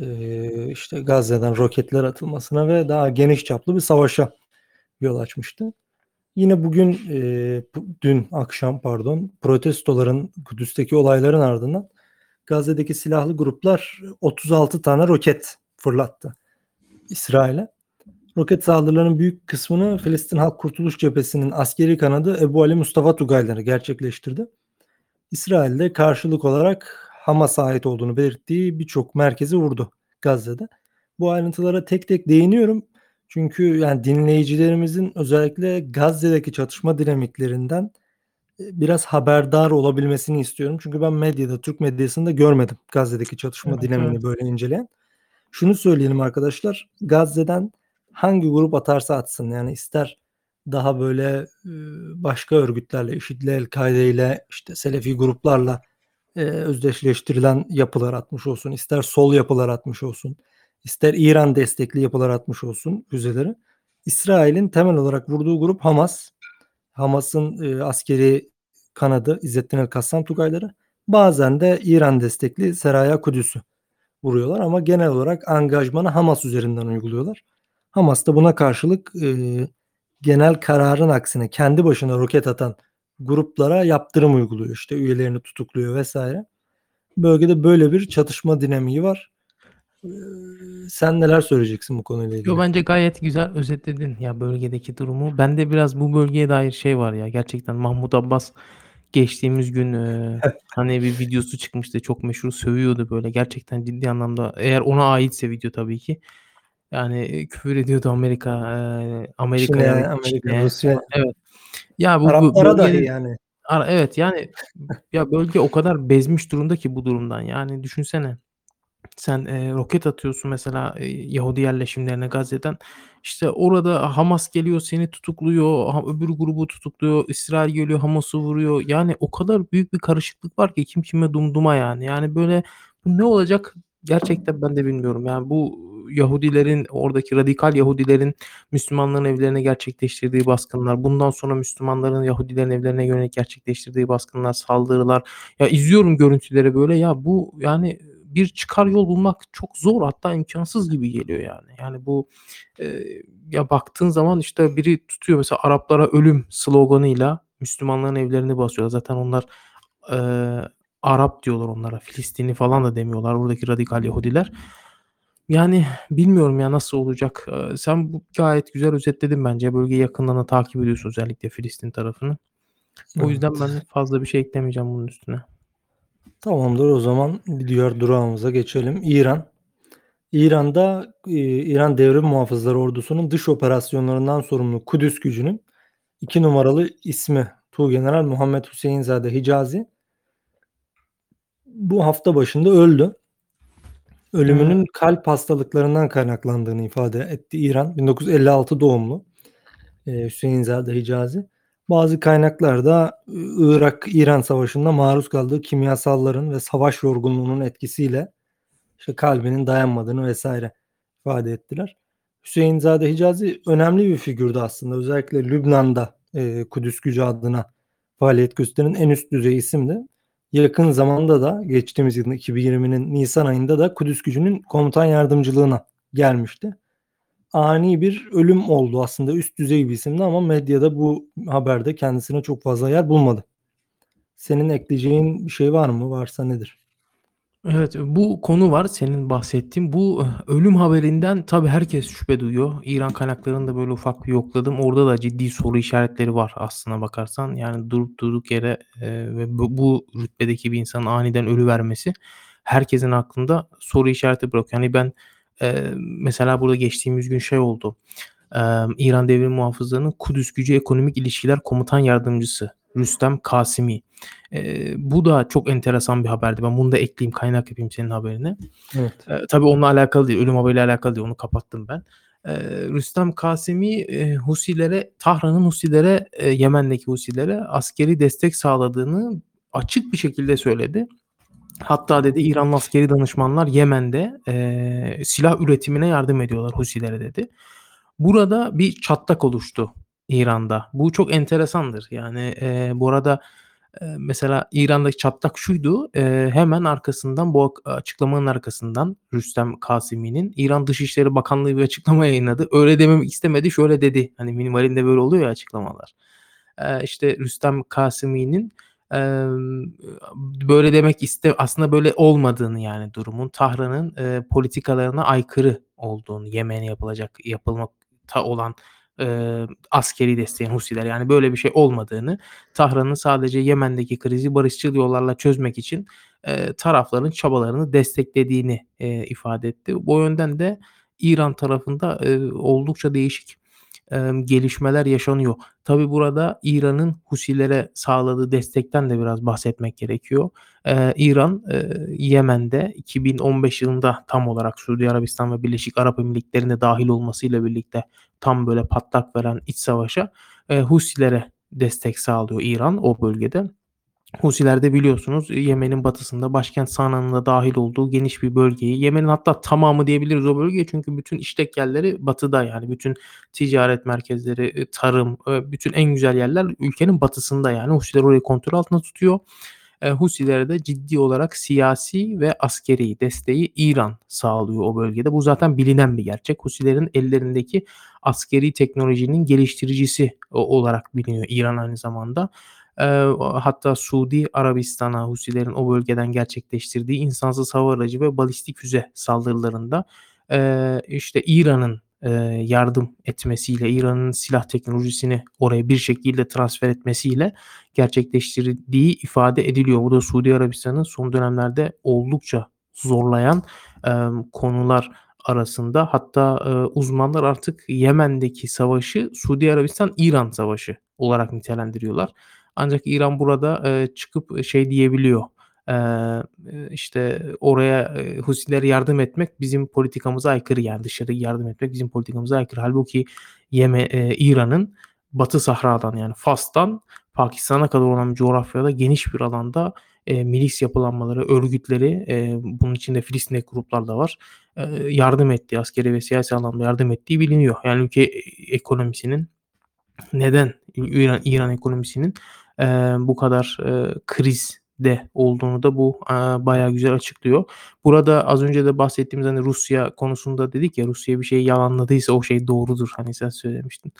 e, işte Gazze'den roketler atılmasına ve daha geniş çaplı bir savaşa yol açmıştı. Yine bugün, e, dün akşam pardon, protestoların, Kudüs'teki olayların ardından Gazze'deki silahlı gruplar 36 tane roket fırlattı İsrail'e. Roket saldırılarının büyük kısmını Filistin Halk Kurtuluş Cephesi'nin askeri kanadı Ebu Ali Mustafa Tugayları gerçekleştirdi. İsrail'de karşılık olarak Hamas'a ait olduğunu belirttiği birçok merkezi vurdu Gazze'de. Bu ayrıntılara tek tek değiniyorum. Çünkü yani dinleyicilerimizin özellikle Gazze'deki çatışma dinamiklerinden e, biraz haberdar olabilmesini istiyorum. Çünkü ben medyada, Türk medyasında görmedim Gazze'deki çatışma Evet, dinamiğini evet. böyle inceleyen. Şunu söyleyelim arkadaşlar. Gazze'den hangi grup atarsa atsın yani ister daha böyle başka örgütlerle, IŞİD'le, El-Kaide ile işte Selefi gruplarla özdeşleştirilen yapılar atmış olsun, ister sol yapılar atmış olsun, ister İran destekli yapılar atmış olsun füzeleri. İsrail'in temel olarak vurduğu grup Hamas. Hamas'ın e, askeri kanadı İzzettin El-Kassam Tugayları. Bazen de İran destekli Seraya Kudüs'ü vuruyorlar ama genel olarak angajmanı Hamas üzerinden uyguluyorlar. Hamas da buna karşılık e, genel kararın aksine kendi başına roket atan gruplara yaptırım uyguluyor. İşte üyelerini tutukluyor vesaire. Bölgede böyle bir çatışma dinamiği var. Ee, sen neler söyleyeceksin bu konuyla ilgili? Yo bence gayet güzel özetledin ya bölgedeki durumu. Bende biraz bu bölgeye dair şey var ya gerçekten Mahmut Abbas geçtiğimiz gün e, (laughs) hani bir videosu çıkmıştı çok meşhur sövüyordu böyle gerçekten ciddi anlamda eğer ona aitse video tabii ki yani küfür ediyordu Amerika e, Amerika'ya Çin'e, Amerika, Çin'e. Rusya, Evet. Ya bu, bu Araplara dahi bölgenin yani. Ara- evet yani ya bölge o kadar bezmiş durumda ki bu durumdan yani düşünsene sen e, roket atıyorsun mesela e, Yahudi yerleşimlerine Gazze'den. İşte orada Hamas geliyor seni tutukluyor öbür grubu tutukluyor İsrail geliyor Hamas'ı vuruyor. Yani o kadar büyük bir karışıklık var ki kim kime dumduma yani. Yani böyle bu ne olacak? Gerçekten ben de bilmiyorum. Yani bu Yahudilerin oradaki radikal Yahudilerin Müslümanların evlerine gerçekleştirdiği baskınlar bundan sonra Müslümanların Yahudilerin evlerine yönelik gerçekleştirdiği baskınlar saldırılar. Ya izliyorum görüntüleri böyle. Ya bu yani bir çıkar yol bulmak çok zor hatta imkansız gibi geliyor yani. Yani bu e, ya baktığın zaman işte biri tutuyor mesela Araplara ölüm sloganıyla Müslümanların evlerini basıyor. Zaten onlar e, Arap diyorlar onlara. Filistinli falan da demiyorlar buradaki radikal Yahudiler. Yani bilmiyorum ya nasıl olacak. E, sen bu gayet güzel özetledin bence. Bölgeyi yakından da takip ediyorsun özellikle Filistin tarafını. O yüzden ben fazla bir şey eklemeyeceğim bunun üstüne. Tamamdır o zaman diğer durağımıza geçelim. İran. İran'da e, İran Devrim Muhafızları Ordusu'nun dış operasyonlarından sorumlu Kudüs gücünün iki numaralı ismi Tuğgeneral Muhammed Hüseyinzade Hicazi bu hafta başında öldü. Ölümünün kalp hastalıklarından kaynaklandığını ifade etti İran. 1956 doğumlu e, Hüseyinzade Hicazi. Bazı kaynaklarda e, Irak-İran savaşında maruz kaldığı kimyasalların ve savaş yorgunluğunun etkisiyle işte kalbinin dayanmadığını vesaire ifade ettiler. Hüseyinzade Hicazi önemli bir figürdü aslında. Özellikle Lübnan'da e, Kudüs gücü adına faaliyet gösteren en üst düzey isimdi. Yakın zamanda da geçtiğimiz yılın 2020'nin Nisan ayında da Kudüs gücünün komutan yardımcılığına gelmişti. Ani bir ölüm oldu aslında üst düzey bir isimdi ama medyada bu haberde kendisine çok fazla yer bulmadı. Senin ekleyeceğin bir şey var mı? Varsa nedir? Evet, bu konu var senin bahsettiğin. Bu e, ölüm haberinden tabii herkes şüphe duyuyor. İran kaynaklarını da böyle ufak bir yokladım. Orada da ciddi soru işaretleri var aslına bakarsan. Yani durup durduk yere e, ve bu, bu rütbedeki bir insanın aniden ölü vermesi herkesin aklında soru işareti bırakıyor. Yani ben e, mesela burada geçtiğimiz gün şey oldu. E, İran Devrim Muhafızları'nın Kudüs Gücü Ekonomik İlişkiler Komutan Yardımcısı Rüstem Kasimi. Eee, bu da çok enteresan bir haberdi. Ben bunu da ekleyeyim, kaynak yapayım senin haberine. Evet. Eee, tabii onunla alakalı değil, ölüm haberiyle alakalı değil. Onu kapattım ben. Eee, Rüstem Kasemi eee, Husilere, Tahran'ın Husilere, eee, Yemen'deki Husilere askeri destek sağladığını açık bir şekilde söyledi. Hatta dedi İranlı askeri danışmanlar Yemen'de eee, silah üretimine yardım ediyorlar Husilere dedi. Burada bir çatlak oluştu İran'da. Bu çok enteresandır. Yani, eee, bu arada, eee, mesela İran'daki çatlak şuydu: Eee, hemen arkasından bu açıklamanın arkasından Rüstem Kasemi'nin İran Dışişleri Bakanlığı bir açıklama yayınladı. Öyle dememek istemedi, şöyle dedi. Hani minimalinde böyle oluyor ya açıklamalar. Eee, işte Rüstem Kasemi'nin, böyle demek iste aslında böyle olmadığını yani durumun Tahran'ın, eee, politikalarına aykırı olduğunu Yemen'e yapılacak yapılmakta olan, eee, askeri desteğin Husiler yani böyle bir şey olmadığını, Tahran'ın sadece Yemen'deki krizi barışçıl yollarla çözmek için, eee, tarafların çabalarını desteklediğini, eee, ifade etti. Bu yönden de İran tarafında, eee, oldukça değişik, gelişmeler yaşanıyor. Tabii burada İran'ın Husilere sağladığı destekten de biraz bahsetmek gerekiyor. Eee, İran, eee, Yemen'de 2015 yılında tam olarak Suudi Arabistan ve Birleşik Arap Emirlikleri'nin de dâhil olmasıyla birlikte tam böyle patlak veren iç savaşa, eee, Husilere destek sağlıyor İran o bölgede. Husiler de biliyorsunuz Yemen'in batısında başkent Sana'nın da dâhil olduğu geniş bir bölgeyi, Yemen'in hatta tamamı diyebiliriz o bölgeye çünkü bütün işlek yerleri batıda yani bütün ticaret merkezleri, eee, tarım, eee, bütün en güzel yerler ülkenin batısında yani. Husiler orayı kontrol altında tutuyor. Husilere de ciddi olarak siyasi ve askeri desteği İran sağlıyor o bölgede. Bu zaten bilinen bir gerçek. Husilerin ellerindeki askeri teknolojinin geliştiricisi olarak biliniyor İran aynı zamanda. Eee, hatta Suudi Arabistan'a Husilerin o bölgeden gerçekleştirdiği insansız hava aracı ve balistik füze saldırılarında, eee, işte İran'ın, eee, yardım etmesiyle, İran'ın silah teknolojisini oraya bir şekilde transfer etmesiyle gerçekleştirdiği ifade ediliyor. Bu da Suudi Arabistan'ı son dönemlerde oldukça zorlayan, emm, konular arasında. Hatta, eee, uzmanlar artık Yemen'deki savaşı Suudi Arabistan-İran savaşı olarak nitelendiriyorlar. Ancak İran burada, eee, çıkıp şey diyebiliyor, eee, işte oraya, eee, Husilere yardım etmek bizim politikamıza aykırı yani dışarı yardım etmek bizim politikamıza aykırı. Hâlbuki Yeme eee, İran'ın Batı Sahra'dan yani Fas'tan Pakistan'a kadar olan coğrafyada geniş bir alanda, eee, milis yapılanmaları, örgütleri, eee, bunun içinde Filistin'deki gruplar da var, eee, yardım ettiği, askeri ve siyasi anlamda yardım ettiği biliniyor. Yani ülke ekonomisinin neden İran İran ekonomisinin, eee, bu kadar, eee, krizde olduğunu da bu, aaa, bayağı güzel açıklıyor. Burada az önce de bahsettiğimiz, hani, Rusya konusunda dedik ya, Rusya bir şeyi yalanladıysa o şey doğrudur, hani, sen söylemiştin.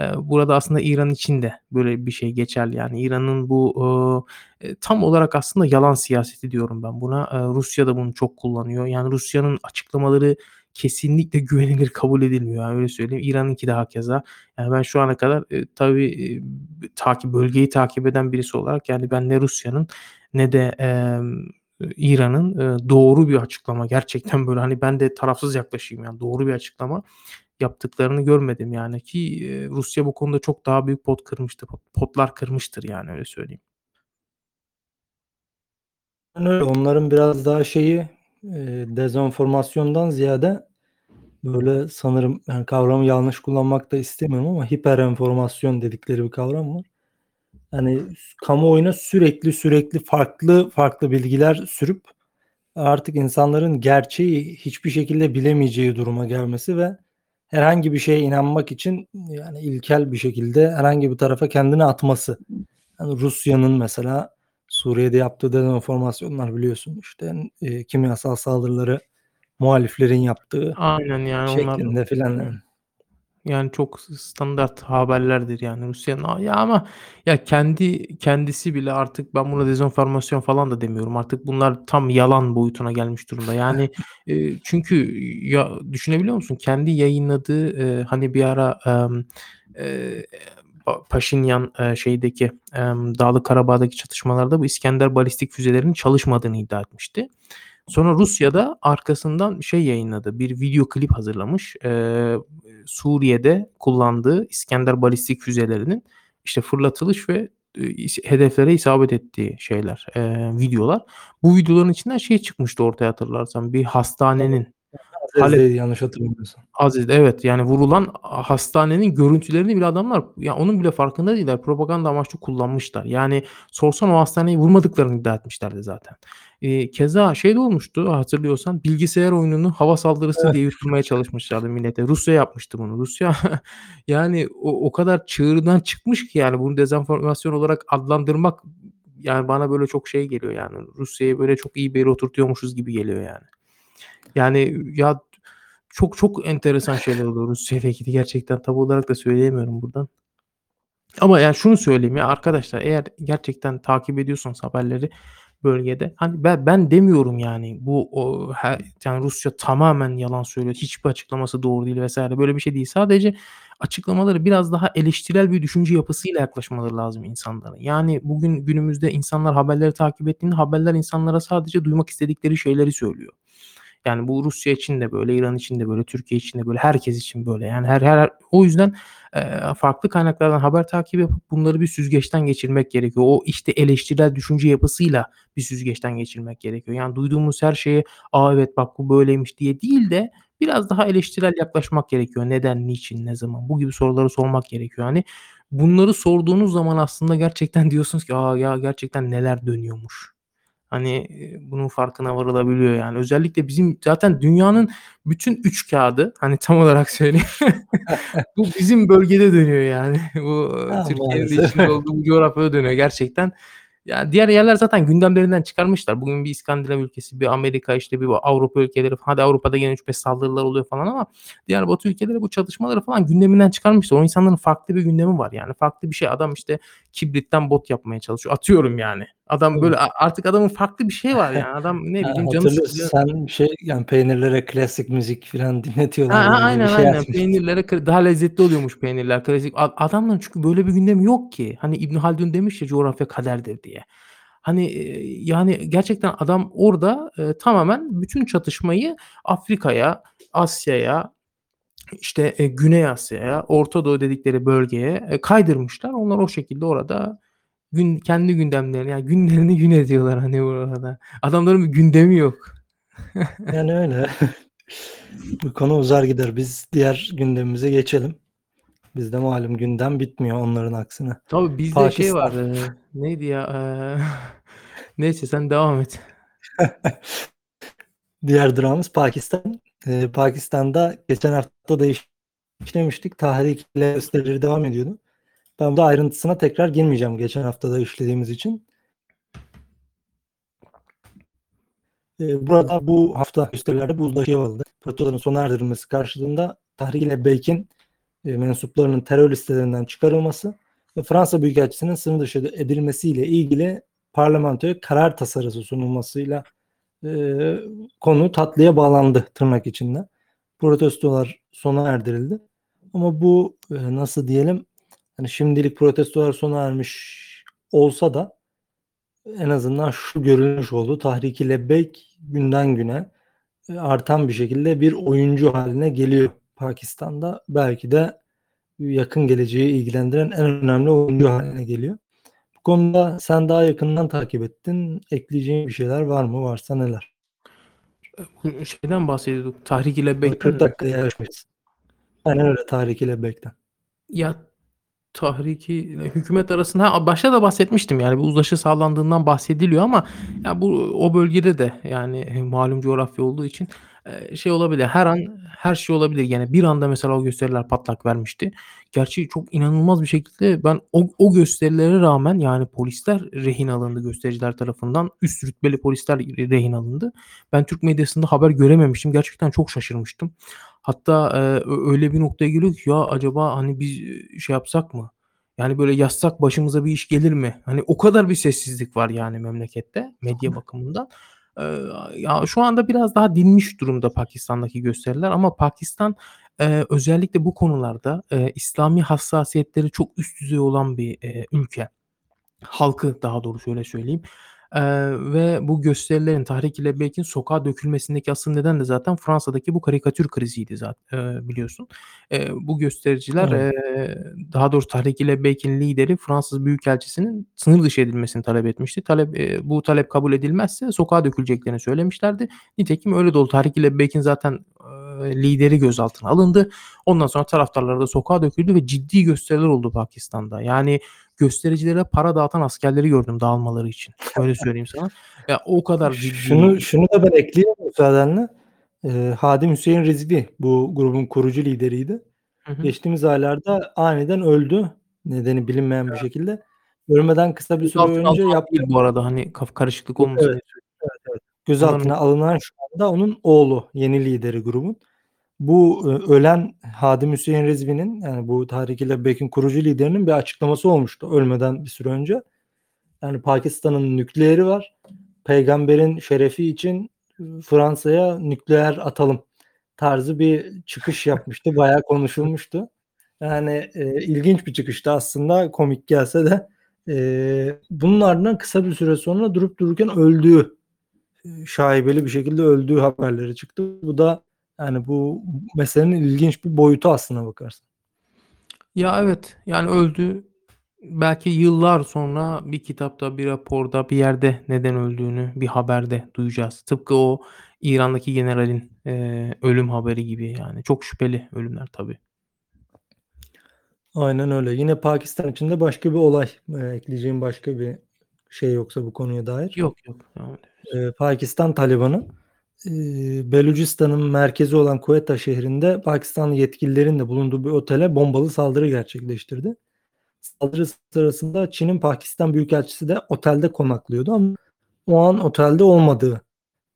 Eee, burada aslında İran için de böyle bir şey geçerli. Yani İran'ın bu, eee, tam olarak aslında yalan siyaseti diyorum ben buna. Eee, Rusya da bunu çok kullanıyor. Yani Rusya'nın açıklamaları kesinlikle güvenilir kabul edilmiyor. Yani öyle söyleyeyim. İran'ınki de hakeza. Yani ben şu ana kadar, eee, tabii, eee, takip bölgeyi takip eden birisi olarak yani ben ne Rusya'nın ne de, emm, İran'ın, eee, doğru bir açıklama gerçekten böyle, hani, ben de tarafsız yaklaşayım yani doğru bir açıklama yaptıklarını görmedim yani ki, eee, Rusya bu konuda çok daha büyük pot kırmıştır, potlar kırmıştır yani öyle söyleyeyim. Öyle. Onların biraz daha şeyi, eee, dezenformasyondan ziyade böyle sanırım, yani kavramı yanlış kullanmak da istemiyorum ama hiperenformasyon dedikleri bir kavram var. S kamuoyuna sürekli sürekli farklı farklı bilgiler sürüp artık insanların gerçeği hiçbir şekilde bilemeyeceği duruma gelmesi ve herhangi bir şeye inanmak için yani ilkel bir şekilde herhangi bir tarafa kendini atması. Hani Rusya'nın mesela Suriye'de yaptığı dezenformasyonlar biliyorsun işte, eee, kimyasal saldırıları muhaliflerin yaptığı Aynen yani onlar şeklinde filan yani. Çok standart haberlerdir yani Rusya'nın. Ya ama ya kendi kendisi bile artık ben buna dezenformasyon falan da demiyorum. Artık bunlar tam yalan boyutuna gelmiş durumda. Yani, eee, (laughs) çünkü ya düşünebiliyor musun? Kendi yayınladığı, eee, hani bir ara, Pa Paşinyan, eee, şeydeki, emm, Dağlık Karabağ'daki çatışmalarda bu İskender balistik füzelerinin çalışmadığını iddia etmişti. Sonra Rusya da arkasından şey yayınladı, bir video klip hazırlamış. Eee, Suriye'de kullandığı İskender balistik füzelerinin işte fırlatılış ve, is hedeflere isabet ettiği şeyler, eee, videolar. Bu videoların içinden şey çıkmıştı ortaya hatırlarsan bir hastanenin Halep yanlış hatırlamıyorsam. Azez'de evet, yani vurulan hastanenin görüntülerini bile adamlar ya onun bile farkında değiller. Propaganda amaçlı kullanmışlar. Yani sorsan o hastaneyi vurmadıklarını iddia etmişlerdi zaten. Eee, keza şey de olmuştu hatırlıyorsan bilgisayar oyununu hava saldırısı Evet. diye yutturmaya çalışmışlardı millete. Rusya yapmıştı bunu. Rusya (laughs) yani o o kadar çığırından çıkmış ki yani bunu dezenformasyon olarak adlandırmak yani bana böyle çok şey geliyor yani. Rusya'yı böyle çok iyi bir yere oturtuyormuşuz gibi geliyor yani. Yani ya çok çok enteresan şeyler oluyor Rusya'yla ilgili gerçekten tam olarak da söyleyemiyorum buradan. Ama yani şunu söyleyeyim ya arkadaşlar eğer gerçekten takip ediyorsanız haberleri bölgede hani ben ben demiyorum yani bu o he yani Rusya tamamen yalan söylüyor. Hiçbir açıklaması doğru değil vs. böyle bir şey değil. Sadece açıklamaları biraz daha eleştirel bir düşünce yapısıyla yaklaşmaları lazım insanların. Yani bugün günümüzde insanlar haberleri takip ettiğinde haberler insanlara sadece duymak istedikleri şeyleri söylüyor. Yani bu Rusya için de böyle, İran için de böyle, Türkiye için de böyle, herkes için böyle. Yani her her o yüzden, eee, farklı kaynaklardan haber takibi yapıp bunları bir süzgeçten geçirmek gerekiyor. O, işte, eleştirel düşünce yapısıyla bir süzgeçten geçirmek gerekiyor. Yani duyduğumuz her şeye, "A, evet bak bu böyleymiş." diye değil de biraz daha eleştirel yaklaşmak gerekiyor. Neden, niçin, ne zaman? Bu gibi soruları sormak gerekiyor. Hani bunları sorduğunuz zaman aslında gerçekten (laughs) diyorsunuz ki, "A, ya gerçekten neler dönüyormuş." Hani, eee, bunun farkına varılabiliyor yani. Özellikle bizim zaten dünyanın bütün üçkağıdı, hani, tam olarak söyleyeyim, (laughs) bu bizim bölgede dönüyor yani. (laughs) Bu, A, Türkiye'nin de maalesef. içinde olduğu bu coğrafyada dönüyor gerçekten. Ya, diğer yerler zaten gündemlerinden çıkarmışlar. Bugün bir İskandinav ülkesi, bir Amerika, işte, bir Avrupa ülkeleri hadi Avrupa'da gene 3-5 saldırılar oluyor falan ama diğer Batı ülkeleri bu çatışmaları falan gündeminden çıkarmışlar. O insanların farklı bir gündemi var yani. Farklı bir şey. Adam, işte, kibritten bot yapmaya çalışıyor. Atıyorum yani. Adam böyle artık adamın farklı bir şeyi var yani. (laughs) Adam ne Ha, bileyim canı sıkılıyor. sen şey yani peynirlere klasik müzik filan Ha dinletiyorlar ha, bir aynen, şey aynen. yazmıştın. Peynirlere daha lezzetli oluyormuş peynirler. Klasik adamların çünkü böyle bir gündemi yok ki. Hani İbn Haldun demiş ya coğrafya kaderdir diye. Hani, eee, yani gerçekten adam orada, eee, tamamen bütün çatışmayı Afrika'ya, Asya'ya, işte, eee, Güney Asya'ya, Orta Doğu dedikleri bölgeye, eee, kaydırmışlar. Onlar o şekilde orada gün kendi gündemlerini yani günlerini gün ediyorlar hani orada. Adamların bir gündemi yok. (laughs) Yani öyle. Bu konu uzar gider. Biz diğer gündemimize geçelim. Bizde malum gündem bitmiyor onların aksine. Tabii bizde şey var, Pakistan. eee, neydi ya? Eee, (laughs) neyse sen devam et. (laughs) Diğer durağımız Pakistan. Eee, Pakistan'da geçen hafta da işlemiştik. Tahrikiyle gösterileri devam ediyordu. Ben burada ayrıntısına tekrar girmeyeceğim geçen hafta da işlediğimiz için. Eee, burada bu hafta gösterilerde bu uzlaşı alındı. Protestoların sona erdirilmesi karşılığında Tahrik-i-Lebeyk'in eee, mensuplarının terör listelerinden çıkarılması ve Fransa Büyükelçisi'nin sınır dışı edilmesiyle ilgili parlamentoya karar tasarısı sunulmasıyla eee, konu tatlıya bağlandı tırnak içinde. Protestolar sona erdirildi. Ama bu eee, nasıl diyelim hani şimdilik protestolar sona ermiş olsa da en azından şu görülmüş oldu. Tahrik-i Lebbeyk günden güne e, artan bir şekilde bir oyuncu haline geliyor Pakistan'da. Belki de yakın geleceği ilgilendiren en önemli oyuncu haline geliyor. Bu konuda sen daha yakından takip ettin. Ekleyeceğin bir şeyler var mı? Varsa neler? Bu şeyden bahsediyorduk. Tahrik-i Böyle Lebbeyk'ten 40 mi? dakikaya yarışmayız. Aynen öyle Tahrik-i Lebbeyk'ten. Ya Tahriki ile hükümet arasında ha, başta da bahsetmiştim yani bir uzlaşı sağlandığından bahsediliyor ama ya bu o bölgede de yani malum coğrafya olduğu için eee, şey olabilir. Her an her şey olabilir. Yani bir anda mesela o gösteriler patlak vermişti. Gerçi çok inanılmaz bir şekilde ben o, o gösterilere rağmen yani polisler rehin alındı göstericiler tarafından. Üst rütbeli polisler rehin alındı. Ben Türk medyasında haber görememiştim. Gerçekten çok şaşırmıştım. Hatta, eee, ö öyle bir noktaya geliyor ki ya acaba hani biz, eee, şey yapsak mı? Yani böyle yazsak başımıza bir iş gelir mi? Hani o kadar bir sessizlik var yani memlekette medya bakımından. Ya şu anda biraz daha dinmiş durumda Pakistan'daki gösteriler ama Pakistan, eee, özellikle bu konularda, eee, İslami hassasiyetleri çok üst düzey olan bir, eee, ülke. Halkı daha doğrusu öyle söyleyeyim. Eee, ve bu gösterilerin Tahrik-i Lebbeyk'in sokağa dökülmesindeki asıl neden de zaten Fransa'daki bu karikatür kriziydi zat eee, biliyorsun. Eee, bu göstericiler, Evet. eee, daha doğrusu Tahrik-i Lebbeyk'in lideri Fransız Büyükelçisi'nin sınır dışı edilmesini talep etmişti. Talep eee, bu talep kabul edilmezse sokağa döküleceklerini söylemişlerdi. Nitekim öyle de oldu. Tahrik-i Lebbeyk'in zaten, eee, lideri gözaltına alındı. Ondan sonra taraftarlar da sokağa döküldü ve ciddi gösteriler oldu Pakistan'da. Yani göstericilere para dağıtan askerleri gördüm dağılmaları için. Öyle söyleyeyim sana. Ya o kadar ciddi Şunu şunu da ben ekleyeyim müsaadenle. Eee, Hadim Hüseyin Rizvi bu grubun kurucu lideriydi. Hı hı. Geçtiğimiz aylarda aniden öldü. Nedeni bilinmeyen bir şekilde. Ölmeden kısa bir süre Gözaltına önce değil bu arada hani karışıklık olmasın evet, evet, evet. Gözaltına alınan şu anda onun oğlu, yeni lideri grubun. Bu, ııı, ölen Hadim Hüseyin Rizvi'nin yani bu Tahrik-i Lebbek'in kurucu liderinin bir açıklaması olmuştu ölmeden bir süre önce. Yani Pakistan'ın nükleeri var. Peygamberin şerefi için, ııı, Fransa'ya nükleer atalım tarzı bir çıkış yapmıştı. (laughs) Bayağı konuşulmuştu. Yani, eee, ilginç bir çıkıştı aslında komik gelse de. Eee, bunun ardından kısa bir süre sonra durup dururken öldüğü, eee, şaibeli bir şekilde öldüğü haberleri çıktı. Bu da yani bu meselenin ilginç bir boyutu aslına bakarsan. Ya, evet. Yani öldü. Belki yıllar sonra bir kitapta, bir raporda, bir yerde neden öldüğünü bir haberde duyacağız. Tıpkı o İran'daki generalin, eee, ölüm haberi gibi yani. Çok şüpheli ölümler tabii. Aynen öyle. Yine Pakistan için de başka bir olay. Eee, ekleyeceğin başka bir şey yoksa bu konuya dair. Yok, yok. Eee, Pakistan Talibanı, Belucistan'ın merkezi olan Quetta şehrinde Pakistanlı yetkililerin de bulunduğu bir otele bombalı saldırı gerçekleştirdi. Saldırı sırasında Çin'in Pakistan büyükelçisi de otelde konaklıyordu ama o an otelde olmadığı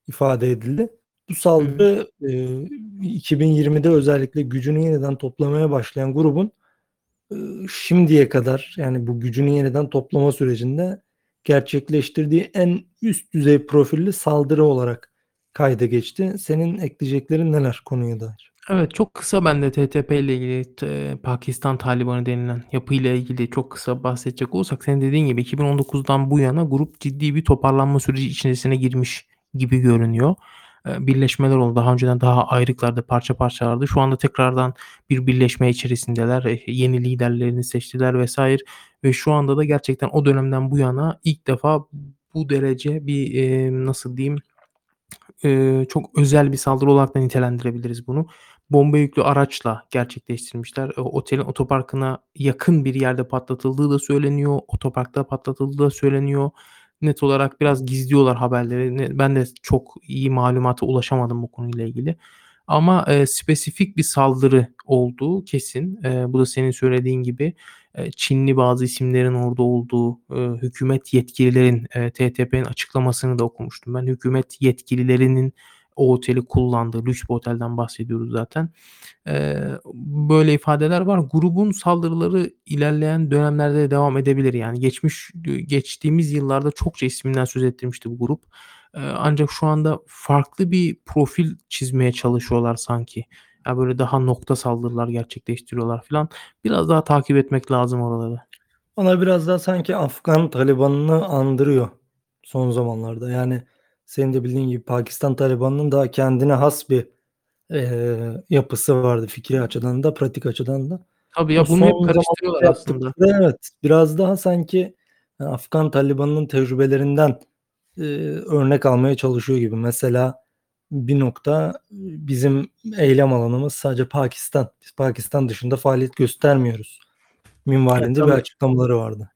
ifade edildi. Bu saldırı, eee, 2020'de özellikle gücünü yeniden toplamaya başlayan grubun, ııı, şimdiye kadar yani bu gücünü yeniden toplama sürecinde gerçekleştirdiği en üst düzey profilli saldırı olarak kayda geçti. Senin ekleyeceklerin neler konuya dair? Evet, çok kısa ben de TTP ile ilgili, Pakistan Talibanı denilen yapıyla ilgili çok kısa bahsedecek olursak senin dediğin gibi 2019'dan bu yana grup ciddi bir toparlanma süreci içerisine girmiş gibi görünüyor. Eee, birleşmeler oldu. Daha önceden daha ayrıklardı, parça parçalardı. Şu anda tekrardan bir birleşme içerisindeler. Eee, yeni liderlerini seçtiler vs. ve şu anda da gerçekten o dönemden bu yana ilk defa bu derece bir, nasıl diyeyim, eee, çok özel bir saldırı olarak da nitelendirebiliriz bunu. Bomba yüklü araçla gerçekleştirmişler. O otelin otoparkına yakın bir yerde patlatıldığı da söyleniyor. Otoparkta patlatıldığı da söyleniyor. Net olarak biraz gizliyorlar haberleri. Ben de çok iyi malumata ulaşamadım bu konuyla ilgili. Ama, eee, spesifik bir saldırı olduğu kesin. Eee, bu da senin söylediğin gibi, eee, Çinli bazı isimlerin orada olduğu, eee, hükümet yetkililerin, eee, TTP'nin açıklamasını da okumuştum ben. Hükümet yetkililerinin o oteli kullandığı, lüks bir otelden bahsediyoruz zaten. Eee, böyle ifadeler var. Grubun saldırıları ilerleyen dönemlerde de devam edebilir. Yani geçmiş geçtiğimiz yıllarda çokça isminden söz ettirmişti bu grup. Eee, ancak şu anda farklı bir profil çizmeye çalışıyorlar sanki. Ya, böyle daha nokta saldırılar gerçekleştiriyorlar filan. Biraz daha takip etmek lazım oraları. Bana biraz daha sanki Afgan Talibanı'nı andırıyor son zamanlarda. Yani senin de bildiğin gibi Pakistan Talibanı'nın da kendine has bir, eee, yapısı vardı fikri açıdan da pratik açıdan da. Tabii Bu ya, bunu hep son karıştırıyorlar aslında. yaptıkları evet, biraz daha sanki Afgan Talibanı'nın tecrübelerinden, örnek almaya çalışıyor gibi. Mesela bir nokta, bizim eylem alanımız sadece Pakistan. Biz Pakistan dışında faaliyet göstermiyoruz Evet, minvalinde bir tabii. açıklamaları vardı.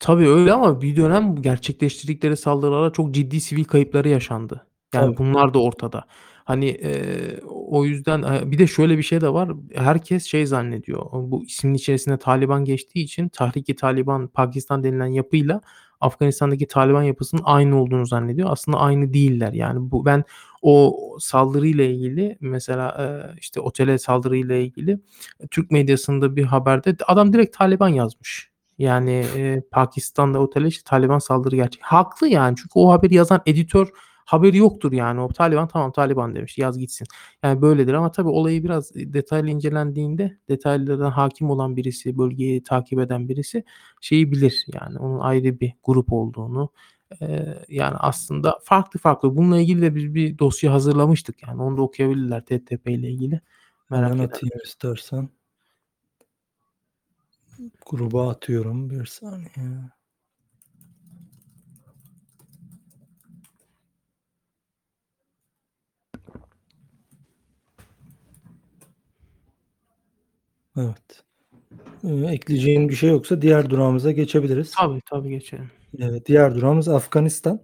Tabii öyle ama bir dönem gerçekleştirdikleri saldırılarla çok ciddi sivil kayıpları yaşandı. Yani Tabii. bunlar da ortada. Hani, eee, o yüzden, bir de şöyle bir şey de var. Herkes şey zannediyor. Bu ismin içerisinde Taliban geçtiği için Tahrik-i Taliban Pakistan denilen yapıyla Afganistan'daki Taliban yapısının aynı olduğunu zannediyor. Aslında aynı değiller. Yani bu ben o saldırıyla ilgili mesela, eee, işte otele saldırıyla ilgili Türk medyasında bir haberde adam direkt Taliban yazmış. Yani, eee, Pakistan'da otele işte Taliban saldırı gerçek Haklı yani çünkü o haberi yazan editör haberi yoktur yani. O Taliban tamam Taliban demiş yaz gitsin. Yani böyledir ama tabii olayı biraz detaylı incelendiğinde detaylarına hâkim olan birisi, bölgeyi takip eden birisi şeyi bilir yani onun ayrı bir grup olduğunu. Eee, yani aslında farklı farklı. Bununla ilgili de biz bir dosya hazırlamıştık yani onu da okuyabilirler TTP ile ilgili merak edenler. atayım istersen. Gruba atıyorum. Bir saniye. Evet. Eee, ekleyeceğin bir şey yoksa diğer durağımıza geçebiliriz. Tabii, tabii geçelim. Evet, diğer durağımız Afganistan.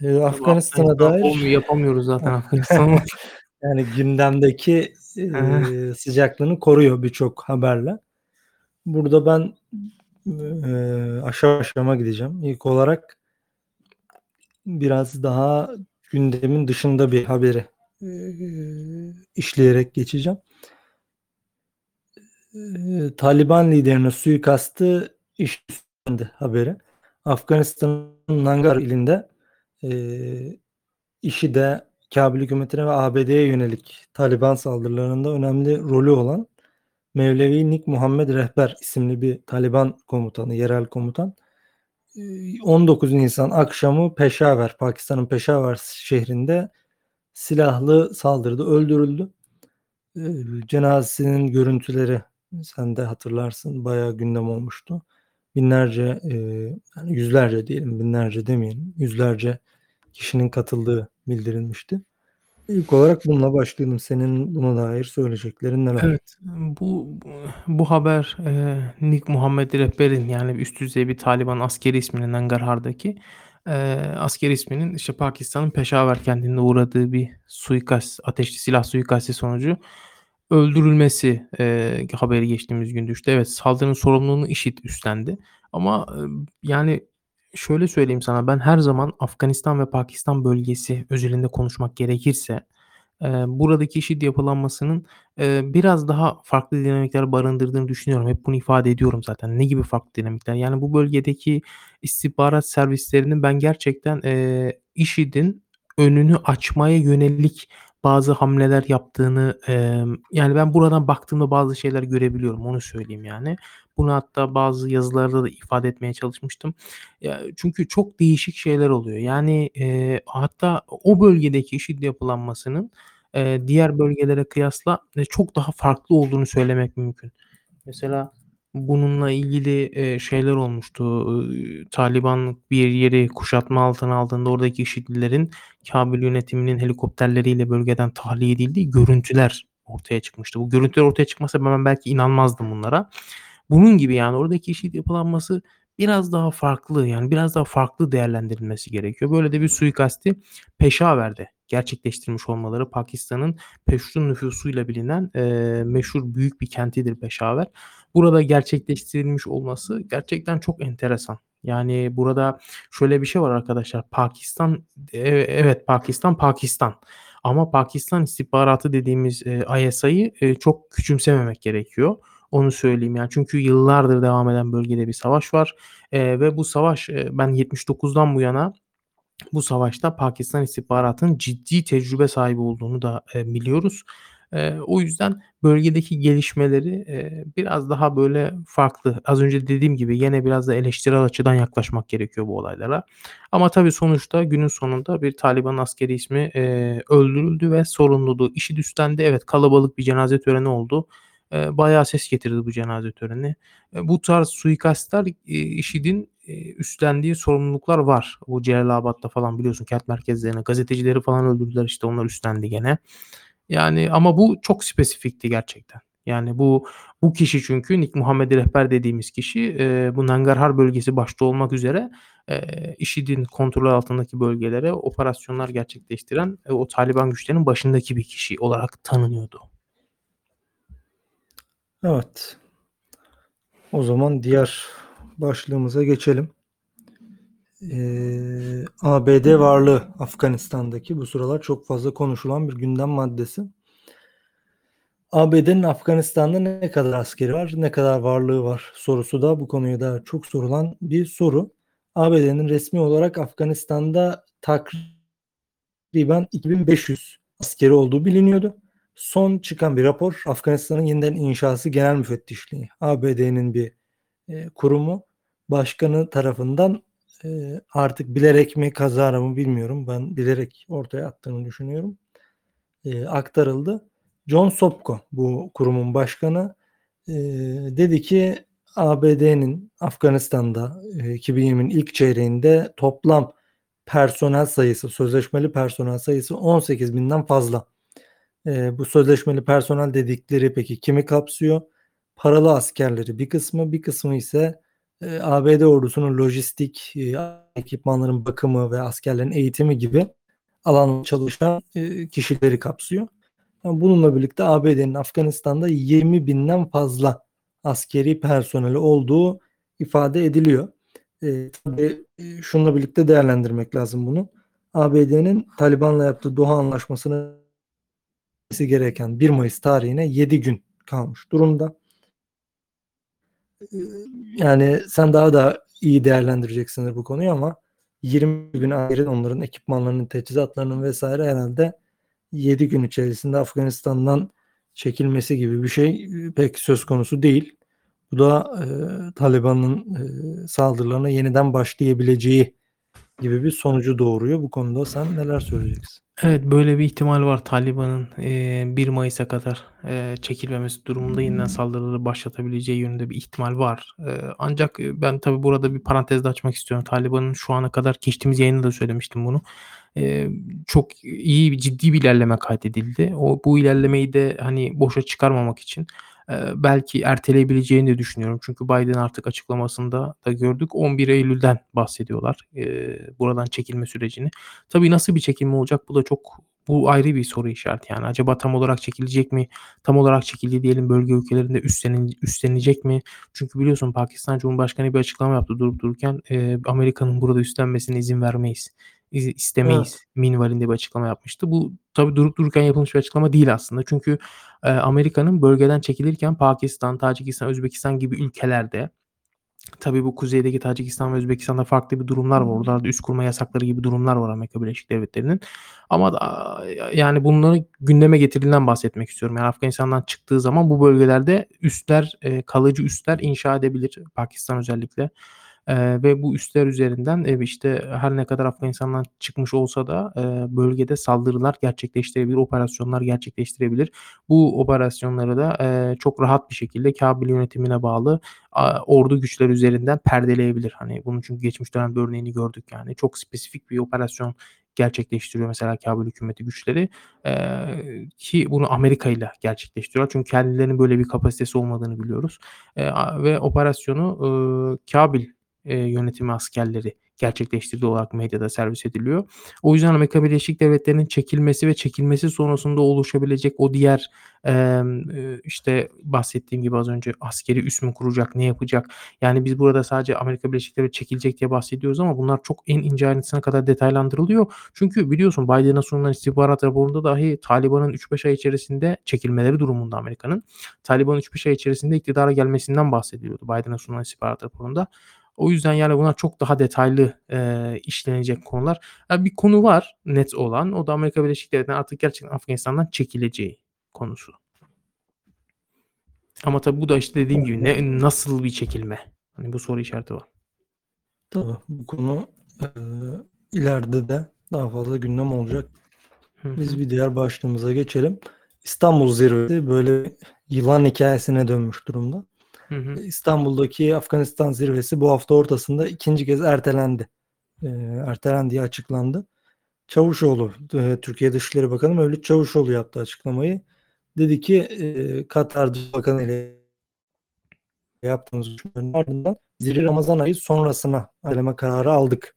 Tabii Afganistan'a Afganistan dair olmuyor, yapamıyoruz zaten Afganistan'ı. (laughs) (laughs) yani gündemdeki, eee, sıcaklığını koruyor birçok haberle. Burada ben, eee, aşama aşama gideceğim. İlk olarak biraz daha gündemin dışında bir haberi, eee, işleyerek geçeceğim. Eee, Taliban liderine suikastı iş üstlendi haberi. Afganistan'ın Nangarhar ilinde, eee, IŞİD'e, Kâbil hükümetine ve ABD'ye yönelik Taliban saldırılarında önemli rolü olan Mevlevi Nik Muhammed Rehber isimli bir Taliban komutanı, yerel komutan, eee, 19 Nisan akşamı Peşaver, Pakistan'ın Peşaver şehrinde silahlı saldırıda öldürüldü. Eee, cenazesinin görüntüleri sen de hatırlarsın bayağı gündem olmuştu. Binlerce, eee, yani yüzlerce diyelim, binlerce demeyelim, yüzlerce kişinin katıldığı bildirilmişti. İlk olarak bununla başlayalım. Senin buna dair söyleyeceklerin neler? Evet, bu bu haber, eee, Nik Muhammed Rehber'in yani üst düzey bir Taliban askeri isminin Nangarhar'daki, eee, askeri isminin işte Pakistan'ın Peşaver kentinde uğradığı bir suikast, ateşli silah suikastı sonucu öldürülmesi, eee, haberi geçtiğimiz gün düştü. Evet, saldırının sorumluluğunu IŞİD üstlendi ama, ımm, yani şöyle söyleyeyim sana, ben her zaman Afganistan ve Pakistan bölgesi özelinde konuşmak gerekirse, eee, buradaki IŞİD yapılanmasının, eee, biraz daha farklı dinamikler barındırdığını düşünüyorum. Hep bunu ifade ediyorum zaten. Ne gibi farklı dinamikler? Yani bu bölgedeki istihbarat servislerinin ben gerçekten, eee, IŞİD'in önünü açmaya yönelik bazı hamleler yaptığını, emm, yani ben buradan baktığımda bazı şeyler görebiliyorum, onu söyleyeyim yani. Bunu hatta bazı yazılarda da ifade etmeye çalışmıştım. Ya, çünkü çok değişik şeyler oluyor. Yani, eee, hatta o bölgedeki IŞİD yapılanmasının, eee, diğer bölgelere kıyasla, eee, çok daha farklı olduğunu söylemek mümkün. Mesela bununla ilgili, şeyler olmuştu. Iıı, Taliban bir yeri kuşatma altına aldığında oradaki IŞİD'lilerin Kâbil yönetiminin helikopterleriyle bölgeden tahliye edildiği görüntüler ortaya çıkmıştı. Bu görüntüler ortaya çıkmasa ben belki inanmazdım bunlara. Bunun gibi yani oradaki IŞİD yapılanması biraz daha farklı, yani biraz daha farklı değerlendirilmesi gerekiyor. Böyle de bir suikasti Peşaver'de gerçekleştirmiş olmaları Pakistan'ın Peştun nüfusuyla bilinen, eee, meşhur büyük bir kentidir Peşaver. Burada gerçekleştirilmiş olması gerçekten çok enteresan. Yani burada şöyle bir şey var arkadaşlar. Pakistan, eee, evet Pakistan, Pakistan ama Pakistan istihbaratı dediğimiz, eee, ISI'yi, eee, çok küçümsememek gerekiyor. Onu söyleyeyim yani. Çünkü yıllardır devam eden bölgede bir savaş var, eee, ve bu savaş, eee, ben 79'dan bu yana bu savaşta Pakistan istihbaratının ciddi tecrübe sahibi olduğunu da, eee, biliyoruz. Eee, o yüzden bölgedeki gelişmeleri, eee, biraz daha böyle farklı, az önce dediğim gibi gene biraz da eleştirel açıdan yaklaşmak gerekiyor bu olaylara. Ama tabii sonuçta günün sonunda bir Taliban askeri ismi, eee, öldürüldü ve sorumluluğu IŞİD üstlendi. Evet, kalabalık bir cenaze töreni oldu. Eee, bayağı ses getirdi bu cenaze töreni. Eee, bu tarz suikastlar, iii, IŞİD'in, eee, üstlendiği sorumluluklar var. Bu Celalabad'da falan biliyorsun kent merkezlerine gazetecileri falan öldürdüler, işte onlar üstlendi gene. Yani ama bu çok spesifikti gerçekten. Yani bu bu kişi çünkü Nik Muhammed Rehber dediğimiz kişi, eee, bu Nangarhar bölgesi başta olmak üzere, eee, IŞİD'in kontrolü altındaki bölgelere operasyonlar gerçekleştiren, eee, o Taliban güçlerinin başındaki bir kişi olarak tanınıyordu. Evet. O zaman diğer başlığımıza geçelim. Eee, ABD varlığı Afganistan'daki bu sıralar çok fazla konuşulan bir gündem maddesi. ABD'nin Afganistan'da ne kadar askeri var, ne kadar varlığı var sorusu da bu konuya da çok sorulan bir soru. ABD'nin resmi olarak Afganistan'da takriben 2500 askeri olduğu biliniyordu. Son çıkan bir rapor Afganistan'ın yeniden inşası genel müfettişliği, ABD'nin bir, eee, kurumu, başkanı tarafından, artık bilerek mi kazara mı bilmiyorum. Ben bilerek ortaya attığını düşünüyorum. Eee, aktarıldı. John Sopko bu kurumun başkanı. Eee, dedi ki ABD'nin Afganistan'da, eee, 2020'nin ilk çeyreğinde toplam personel sayısı, sözleşmeli personel sayısı 18.000'den fazla. Eee, bu sözleşmeli personel dedikleri peki kimi kapsıyor? Paralı askerleri bir kısmı, bir kısmı ise, eee, ABD ordusunun lojistik, eee, ekipmanların bakımı ve askerlerin eğitimi gibi alanda çalışan, eee, kişileri kapsıyor. Bununla birlikte ABD'nin Afganistan'da 20.000'den fazla askeri personeli olduğu ifade ediliyor. Eee, tabii, şununla birlikte değerlendirmek lazım bunu. ABD'nin Taliban'la yaptığı Doha Anlaşması'nı gereken 1 Mayıs tarihine 7 gün kalmış durumda. Yani sen daha da iyi değerlendireceksindir bu konuyu ama 20 gün askerin onların ekipmanlarının, teçhizatlarının vs. herhâlde 7 gün içerisinde Afganistan'dan çekilmesi gibi bir şey, eee, pek söz konusu değil. Bu da, eee, Taliban'ın, eee, saldırılarına yeniden başlayabileceği gibi bir sonucu doğuruyor. Bu konuda sen neler söyleyeceksin? Evet, böyle bir ihtimal var. Taliban'ın, eee, 1 Mayıs'a kadar, eee, çekilmemesi durumunda yeniden saldırıları başlatabileceği yönünde bir ihtimal var. Eee, ancak, eee, ben tabii burada bir parantez de açmak istiyorum. Taliban'ın şu ana kadar geçtiğimiz yayında da söylemiştim bunu. Eee, çok iyi ciddi bir ilerleme kaydedildi. O bu ilerlemeyi de, hani, boşa çıkarmamak için, belki erteleyebileceğini de düşünüyorum. Çünkü Biden artık açıklamasında da gördük. 11 Eylül'den bahsediyorlar, eee, buradan çekilme sürecini. Tabii nasıl bir çekilme olacak? Bu da çok bu ayrı bir soru işareti yani. Acaba tam olarak çekilecek mi? Tam olarak çekildi diyelim, bölge ülkelerinde üstleni üstlenilecek mi? Çünkü biliyorsun Pakistan Cumhurbaşkanı bir açıklama yaptı durup dururken. Eee, Amerika'nın burada üstlenmesine izin vermeyiz, izi Evet. istemeyiz minvalinde bir açıklama yapmıştı. Bu tabii durup dururken yapılmış bir açıklama değil aslında. Çünkü, eee, Amerika'nın bölgeden çekilirken Pakistan, Tacikistan, Özbekistan gibi ülkelerde tabii bu kuzeydeki Tacikistan ve Özbekistan'da farklı bir durumlar var. Oralarda üs kurma yasakları gibi durumlar var Amerika Birleşik Devletleri'nin. Ama da yani bunları gündeme getirdiğinden bahsetmek istiyorum. Yani Afganistan'dan çıktığı zaman bu bölgelerde üsler, eee, kalıcı üsler inşa edebilir Pakistan özellikle. Eee, ve bu üsler üzerinden, eee, işte her ne kadar Afganistan'dan çıkmış olsa da, eee, bölgede saldırılar gerçekleştirebilir, operasyonlar gerçekleştirebilir. Bu operasyonları da, eee, çok rahat bir şekilde Kabil yönetimine bağlı, aaa, ordu güçleri üzerinden perdeleyebilir. Hani, bunun çünkü geçmiş dönemde örneğini gördük yani. Çok spesifik bir operasyon gerçekleştiriyor mesela Kabil hükümeti güçleri, eee, ki bunu Amerika'yla gerçekleştiriyorlar. Çünkü kendilerinin böyle bir kapasitesi olmadığını biliyoruz. Eee, ve operasyonu, ııı, Kabil, eee, yönetimi askerleri gerçekleştirdiği olarak medyada servis ediliyor. O yüzden Amerika Birleşik Devletleri'nin çekilmesi ve çekilmesi sonrasında oluşabilecek o diğer, eee, işte bahsettiğim gibi az önce askeri üs mü kuracak, ne yapacak? Yani biz burada sadece Amerika Birleşik Devletleri çekilecek diye bahsediyoruz ama bunlar çok en ince ayrıntısına kadar detaylandırılıyor. Çünkü biliyorsun Biden'a sunulan istihbarat raporunda dahi Taliban'ın 3-5 ay içerisinde çekilmeleri durumunda Amerika'nın. Taliban'ın 3-5 ay içerisinde iktidara gelmesinden bahsediliyordu Biden'a sunulan istihbarat raporunda. O yüzden yani bunlar çok daha detaylı, eee, işlenecek konular. Ha, bir konu var net olan. O da Amerika Birleşik Devletleri'nin artık gerçekten Afganistan'dan çekileceği konusu. Ama tabii bu da işte dediğim gibi ne nasıl bir çekilme? Hani bu soru işareti var. Tabii bu konu, eee, ileride de daha fazla gündem olacak. Biz bir diğer başlığımıza geçelim. İstanbul zirvesi böyle yılan hikâyesine dönmüş durumda. Hı İstanbul'daki Afganistan zirvesi bu hafta ortasında 2'nci kez ertelendi. Eee, ertelendiği açıklandı. Çavuşoğlu, eee, Türkiye Dışişleri Bakanı Mevlüt Çavuşoğlu yaptı açıklamayı. Dedi ki, eee, Katar Bakanı ile yaptığımız ardından zirve Ramazan ayı sonrasına erteleme kararı aldık,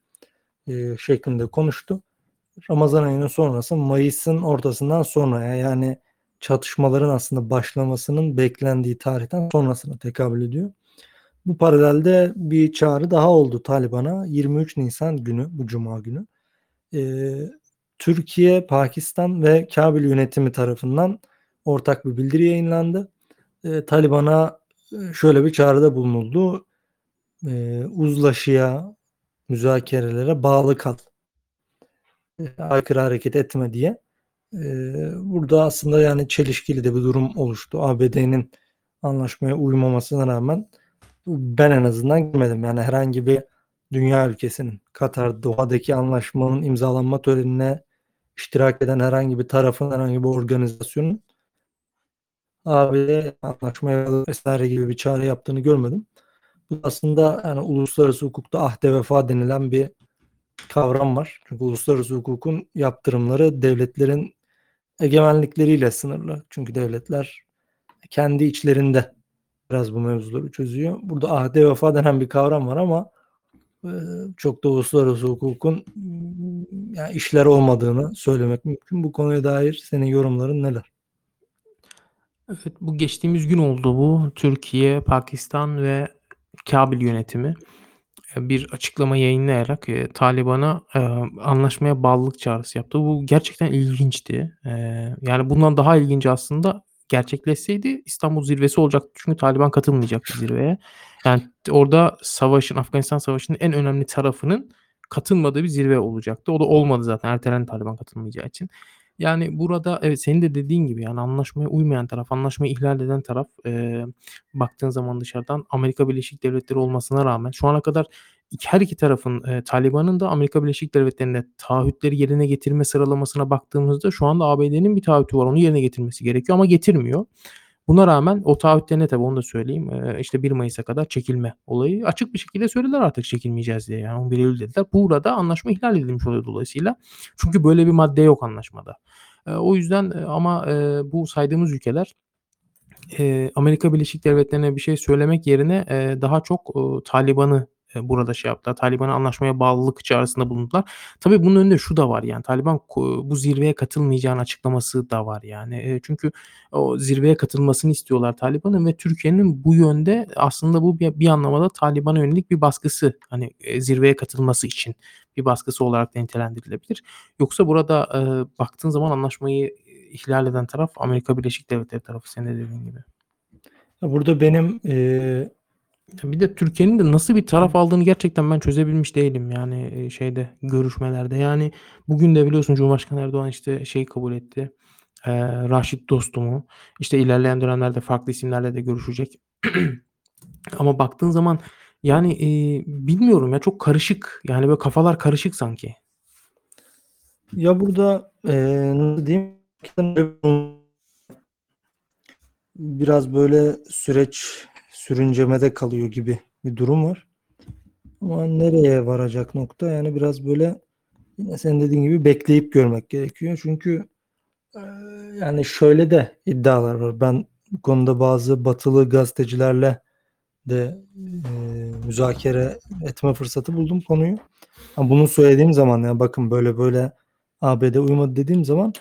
eee, şeklinde konuştu. Ramazan ayının sonrası Mayıs'ın ortasından sonraya yani çatışmaların aslında başlamasının beklendiği tarihten sonrasına tekabül ediyor. Bu paralelde bir çağrı daha oldu Taliban'a 23 Nisan günü, bu cuma günü. Eee, Türkiye, Pakistan ve Kabil yönetimi tarafından ortak bir bildiri yayınlandı. Eee, Taliban'a, eee, şöyle bir çağrıda bulunuldu. Eee, uzlaşıya, müzakerelere bağlı kal. Eee, aykırı hareket etme diye. Eee, burada aslında yani çelişkili de bir durum oluştu. ABD'nin anlaşmaya uymamasına rağmen ben en azından görmedim. Yani herhangi bir dünya ülkesinin Katar, Doha'daki anlaşmanın imzalanma törenine iştirak eden herhangi bir tarafın, herhangi bir organizasyonun ABD'ye anlaşmaya vs. gibi bir çağrı yaptığını görmedim. Bu aslında yani uluslararası hukukta ahde vefa denilen bir kavram var. Çünkü uluslararası hukukun yaptırımları devletlerin egemenlikleriyle sınırlı. Çünkü devletler kendi içlerinde biraz bu mevzuları çözüyor. Burada ahde vefa denen bir kavram var ama e, çok da uluslararası hukukun yani işler olmadığını söylemek mümkün. Bu konuya dair senin yorumların neler? Evet, bu geçtiğimiz gün oldu bu. Türkiye, Pakistan ve Kabil yönetimi bir açıklama yayınlayarak e, Taliban'a e, anlaşmaya bağlılık çağrısı yaptı. Bu gerçekten ilginçti. E, yani bundan daha ilginci aslında gerçekleşseydi İstanbul zirvesi olacaktı. Çünkü Taliban katılmayacaktı zirveye. Yani orada savaşın, Afganistan Savaşı'nın en önemli tarafının katılmadığı bir zirve olacaktı. O da olmadı zaten ertelendi Taliban katılmayacağı için. Yani burada evet senin de dediğin gibi yani anlaşmaya uymayan taraf, anlaşmayı ihlal eden taraf e, baktığın zaman dışarıdan Amerika Birleşik Devletleri olmasına rağmen şu ana kadar her iki tarafın e, Taliban'ın da Amerika Birleşik Devletleri'ne taahhütleri yerine getirme sıralamasına baktığımızda şu anda ABD'nin bir taahhütü var. Onu yerine getirmesi gerekiyor ama getirmiyor. Buna rağmen o taahhütlerine tabii onu da söyleyeyim. İşte 1 Mayıs'a kadar çekilme olayı açık bir şekilde söylediler artık çekilmeyeceğiz diye. Yani 11 Eylül dediler. Burada anlaşma ihlal edilmiş oluyor dolayısıyla. Çünkü böyle bir madde yok anlaşmada. O yüzden ama bu saydığımız ülkeler Amerika Birleşik Devletleri'ne bir şey söylemek yerine daha çok Taliban'ı burada şey yaptılar. Taliban'a anlaşmaya bağlılık çağrısında bulundular. Tabii bunun önünde şu da var yani Taliban bu zirveye katılmayacağını açıklaması da var yani. Çünkü o zirveye katılmasını istiyorlar Taliban'ın ve Türkiye'nin bu yönde aslında bu bir, bir anlamda Taliban'a yönelik bir baskısı hani zirveye katılması için bir baskısı olarak da nitelendirilebilir. Yoksa burada baktığın zaman anlaşmayı ihlal eden taraf Amerika Birleşik Devletleri tarafı senin de dediğin gibi. Burada benim e, bir de Türkiye'nin de nasıl bir taraf aldığını gerçekten ben çözebilmiş değilim yani şeyde görüşmelerde. Yani bugün de biliyorsun Cumhurbaşkanı Erdoğan işte şey kabul etti. E, Raşit Dostum'u. İşte ilerleyen dönemlerde farklı isimlerle de görüşecek. (clears throat) Ama baktığın zaman yani e, bilmiyorum ya çok karışık. Yani böyle kafalar karışık sanki. Ya burada e, nasıl diyeyim biraz böyle süreç sürüncemede kalıyor gibi bir durum var. Ama nereye varacak nokta yani biraz böyle yine senin dediğin gibi bekleyip görmek gerekiyor. Çünkü e, yani şöyle de iddialar var. Ben bu konuda bazı batılı gazetecilerle de e, müzakere etme fırsatı buldum konuyu. Ama bunu söylediğim zaman ya bakın böyle böyle ABD uymadı dediğim zaman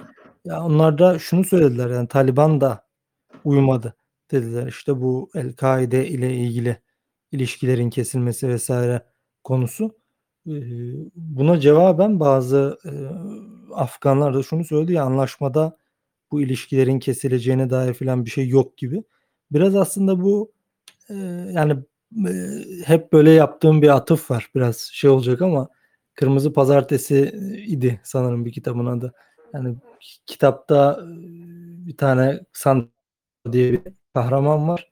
ya onlar da şunu söylediler yani Taliban da uymadı dediler. İşte bu El-Kaide ile ilgili ilişkilerin kesilmesi vesaire konusu. Buna cevaben bazı Afganlar da şunu söyledi ya anlaşmada bu ilişkilerin kesileceğine dair filan bir şey yok gibi. Biraz aslında bu yani hep böyle yaptığım bir atıf var. Biraz şey olacak ama Kırmızı Pazartesi idi sanırım bir kitabın adı. Yani kitapta bir tane San diye bir kahraman var.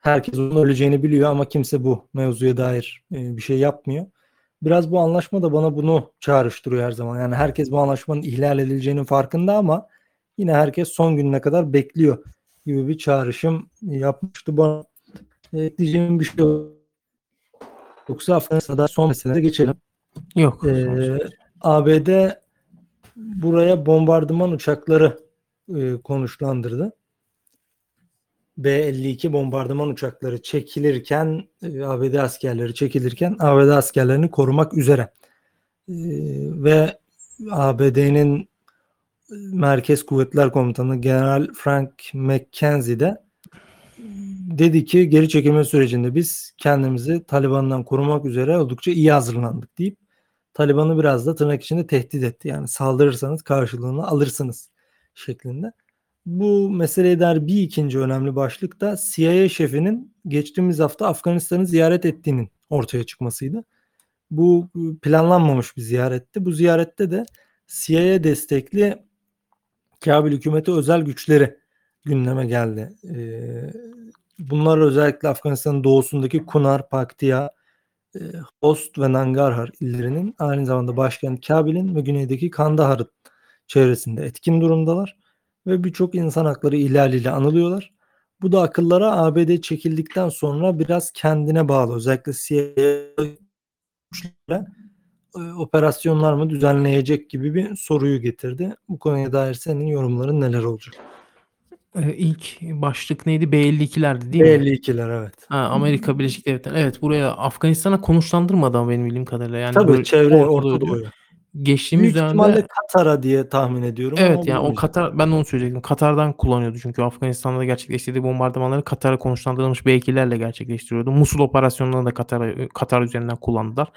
Herkes onun öleceğini biliyor ama kimse bu mevzuya dair bir şey yapmıyor. Biraz bu anlaşma da bana bunu çağrıştırıyor her zaman. Yani herkes bu anlaşmanın ihlal edileceğinin farkında ama yine herkes son gününe kadar bekliyor gibi bir çağrışım yapmıştı. Bana ekleyeceğim bir şey yok. Yoksa Afganistan'da son meselelere geçelim. Yok. Ee, ABD buraya bombardıman uçakları e, konuşlandırdı. B-52 bombardıman uçakları çekilirken e, ABD askerleri çekilirken ABD askerlerini korumak üzere e, ve ABD'nin Merkez Kuvvetler Komutanı General Frank McKenzie de dedi ki geri çekilme sürecinde biz kendimizi Taliban'dan korumak üzere oldukça iyi hazırlandık deyip Taliban'ı biraz da tırnak içinde tehdit etti. Yani saldırırsanız karşılığını alırsınız şeklinde. Bu meseleye dair bir ikinci önemli başlık da CIA şefinin geçtiğimiz hafta Afganistan'ı ziyaret ettiğinin ortaya çıkmasıydı. Bu planlanmamış bir ziyaretti. Bu ziyarette de CIA destekli Kabil hükümeti özel güçleri gündeme geldi. Bunlar özellikle Afganistan'ın doğusundaki Kunar, Paktiya, Host ve Nangarhar illerinin aynı zamanda başkent Kabil'in ve güneydeki Kandahar'ın çevresinde etkin durumdalar ve birçok insan hakları ihlaliyle anılıyorlar. Bu da akıllara ABD çekildikten sonra biraz kendine bağlı özellikle CIA eee, operasyonlar mı düzenleyecek gibi bir soruyu getirdi. Bu konuya dair senin yorumların neler olacak? Eee, ilk başlık neydi? B-52'lerdi değil mi? B-52'ler evet. Ha, Amerika Birleşik Devletleri. Evet, buraya Afganistan'a konuşlandırmadı ama benim bildiğim kadarıyla. Yani Tabii çevre Orta. Doğu'ya. Geçtiğimiz Büyük dönemde ihtimalle Katar'a diye tahmin ediyorum Evet, yani o. Katar ben onu söyleyecektim. Katar'dan kullanıyordu çünkü Afganistan'da gerçekleştirdiği bombardımanları Katar'a konuşlandırılmış B-2'lerle gerçekleştiriyordu. Musul operasyonlarını da Katar'a Katar üzerinden kullandılar.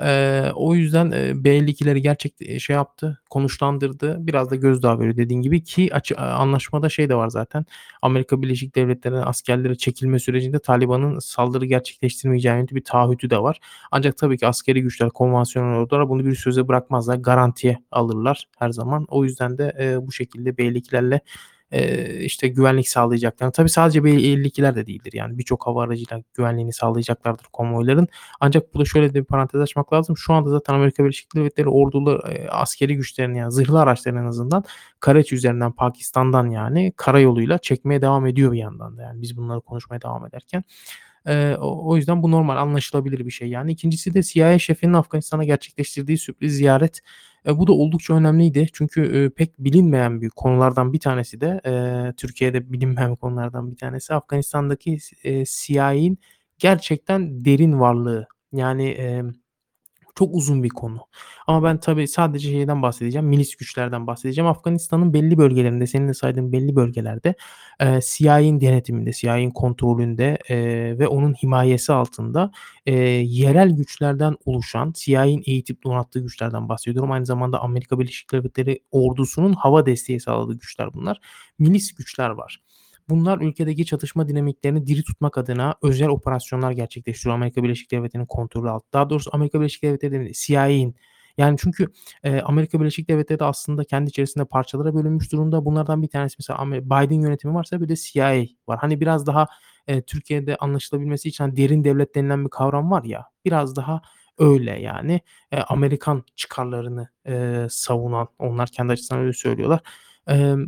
Eee, o yüzden, eee, B-52'leri gerçek şey yaptı, konuşlandırdı. Biraz da gözdağı veriyor dediğin gibi ki açı aaa, anlaşmada şey de var zaten. Amerika Birleşik Devletleri'nin askerleri çekilme sürecinde Taliban'ın saldırı gerçekleştirmeyeceği yönünde bir taahhütü de var. Ancak tabii ki askeri güçler, konvansiyonel ordular bunu bir söze bırakmazlar. Garantiye alırlar her zaman. O yüzden de, eee, bu şekilde B-52'lerle, eee, işte güvenlik sağlayacaklarını Tabii sadece B-52'ler de değildir. Yani birçok hava aracıyla güvenliğini sağlayacaklardır konvoyların. Ancak burada şöyle de bir parantez açmak lazım. Şu anda zaten Amerika Birleşik Devletleri ordulu, eee, askeri güçlerini yani zırhlı araçlarını en azından Karachi üzerinden Pakistan'dan yani karayoluyla çekmeye devam ediyor bir yandan da. Yani biz bunları konuşmaya devam ederken. Eee, o o yüzden bu normal, anlaşılabilir bir şey yani. 2'ncisi de CIA şefinin Afganistan'a gerçekleştirdiği sürpriz ziyaret. Eee, bu da oldukça önemliydi. Çünkü, eee, pek bilinmeyen bir konulardan bir tanesi de, eee, Türkiye'de bilinmeyen konulardan bir tanesi Afganistan'daki s eee, CIA'nin gerçekten derin varlığı. Yani, emm, çok uzun bir konu. Ama ben tabii sadece şeyden bahsedeceğim, milis güçlerden bahsedeceğim. Afganistan'ın belli bölgelerinde, senin de saydığın belli bölgelerde, eee, CIA'nin denetiminde, CIA'nin kontrolünde, eee, ve onun himayesi altında, eee, yerel güçlerden oluşan, CIA'nin eğitip donattığı güçlerden bahsediyorum. Aynı zamanda Amerika Birleşik Devletleri ordusunun hava desteği sağladığı güçler bunlar. Milis güçler var. Bunlar ülkedeki çatışma dinamiklerini diri tutmak adına özel operasyonlar gerçekleştiriyor Amerika Birleşik Devletleri'nin kontrolü altında. Daha doğrusu Amerika Birleşik Devletleri değil, CIA'nin. Yani çünkü, eee, Amerika Birleşik Devletleri de aslında kendi içerisinde parçalara bölünmüş durumda. Bunlardan bir tanesi mesela Biden yönetimi varsa bir de CIA var. Hani biraz daha, eee, Türkiye'de anlaşılabilmesi için hani derin devlet denilen bir kavram var ya, biraz daha öyle yani. Eee, Amerikan çıkarlarını, eee, savunan, onlar kendi açısından öyle söylüyorlar. Emm,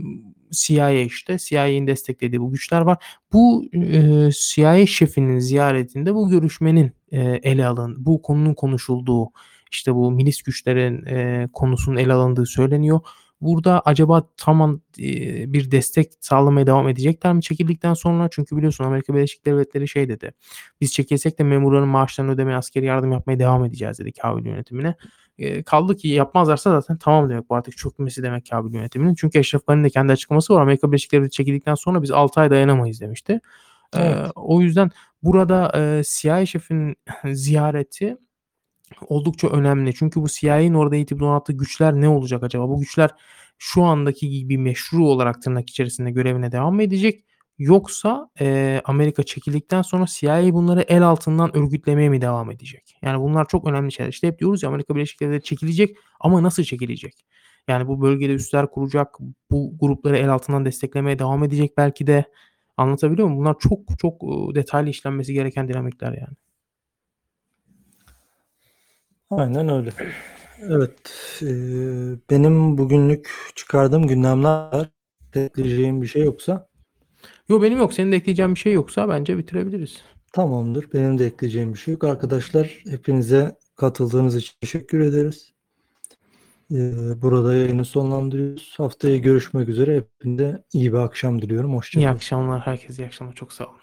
CIA işte, CIA'nin desteklediği bu güçler var. Bu, eee, CIA şefinin ziyaretinde bu görüşmenin, eee, ele alın bu konunun konuşulduğu, işte bu milis güçlerin, eee, konusunun ele alındığı söyleniyor. Burada acaba tamam, eee, bir destek sağlamaya devam edecekler mi çekildikten sonra? Çünkü biliyorsun Amerika Birleşik Devletleri şey dedi, "Biz çekilsek de memurların maaşlarını ödemeye, askeri yardım yapmaya devam edeceğiz." dedi Kabil yönetimine. Kaldı ki yapmazlarsa zaten tamam demek bu artık çökmesi demek Kabil yönetiminin. Çünkü Eşref Gani'nin de kendi açıklaması var. Amerika Birleşik Devletleri çekildikten sonra biz 6 ay dayanamayız demişti. Evet. o yüzden burada, eee, CIA şefinin (laughs) ziyareti oldukça önemli. Çünkü bu CIA'nin orada eğitip donattığı güçler ne olacak acaba? Bu güçler şu andaki gibi meşru olarak tırnak içerisinde görevine devam mı edecek? Yoksa, eee, Amerika çekildikten sonra CIA bunları el altından örgütlemeye mi devam edecek? Yani bunlar çok önemli şeyler. İşte hep diyoruz ya Amerika Birleşik Devletleri çekilecek ama nasıl çekilecek? Yani bu bölgede üsler kuracak, bu grupları el altından desteklemeye devam edecek belki de. Anlatabiliyor muyum? Bunlar çok çok, detaylı işlenmesi gereken dinamikler yani. Aynen öyle. Evet, eee, benim bugünlük çıkardığım gündemler var. Ekleyeceğin bir şey yoksa? Yo, benim yok. Senin de ekleyeceğin bir şey yoksa bence bitirebiliriz. Tamamdır. Benim de ekleyeceğim bir şey yok. Arkadaşlar hepinize katıldığınız için teşekkür ederiz. Eee, burada yayını sonlandırıyoruz. Haftaya görüşmek üzere. Hepinize iyi bir akşam diliyorum. Hoşça İyi akşamlar herkese. İyi akşamlar. Çok sağ olun.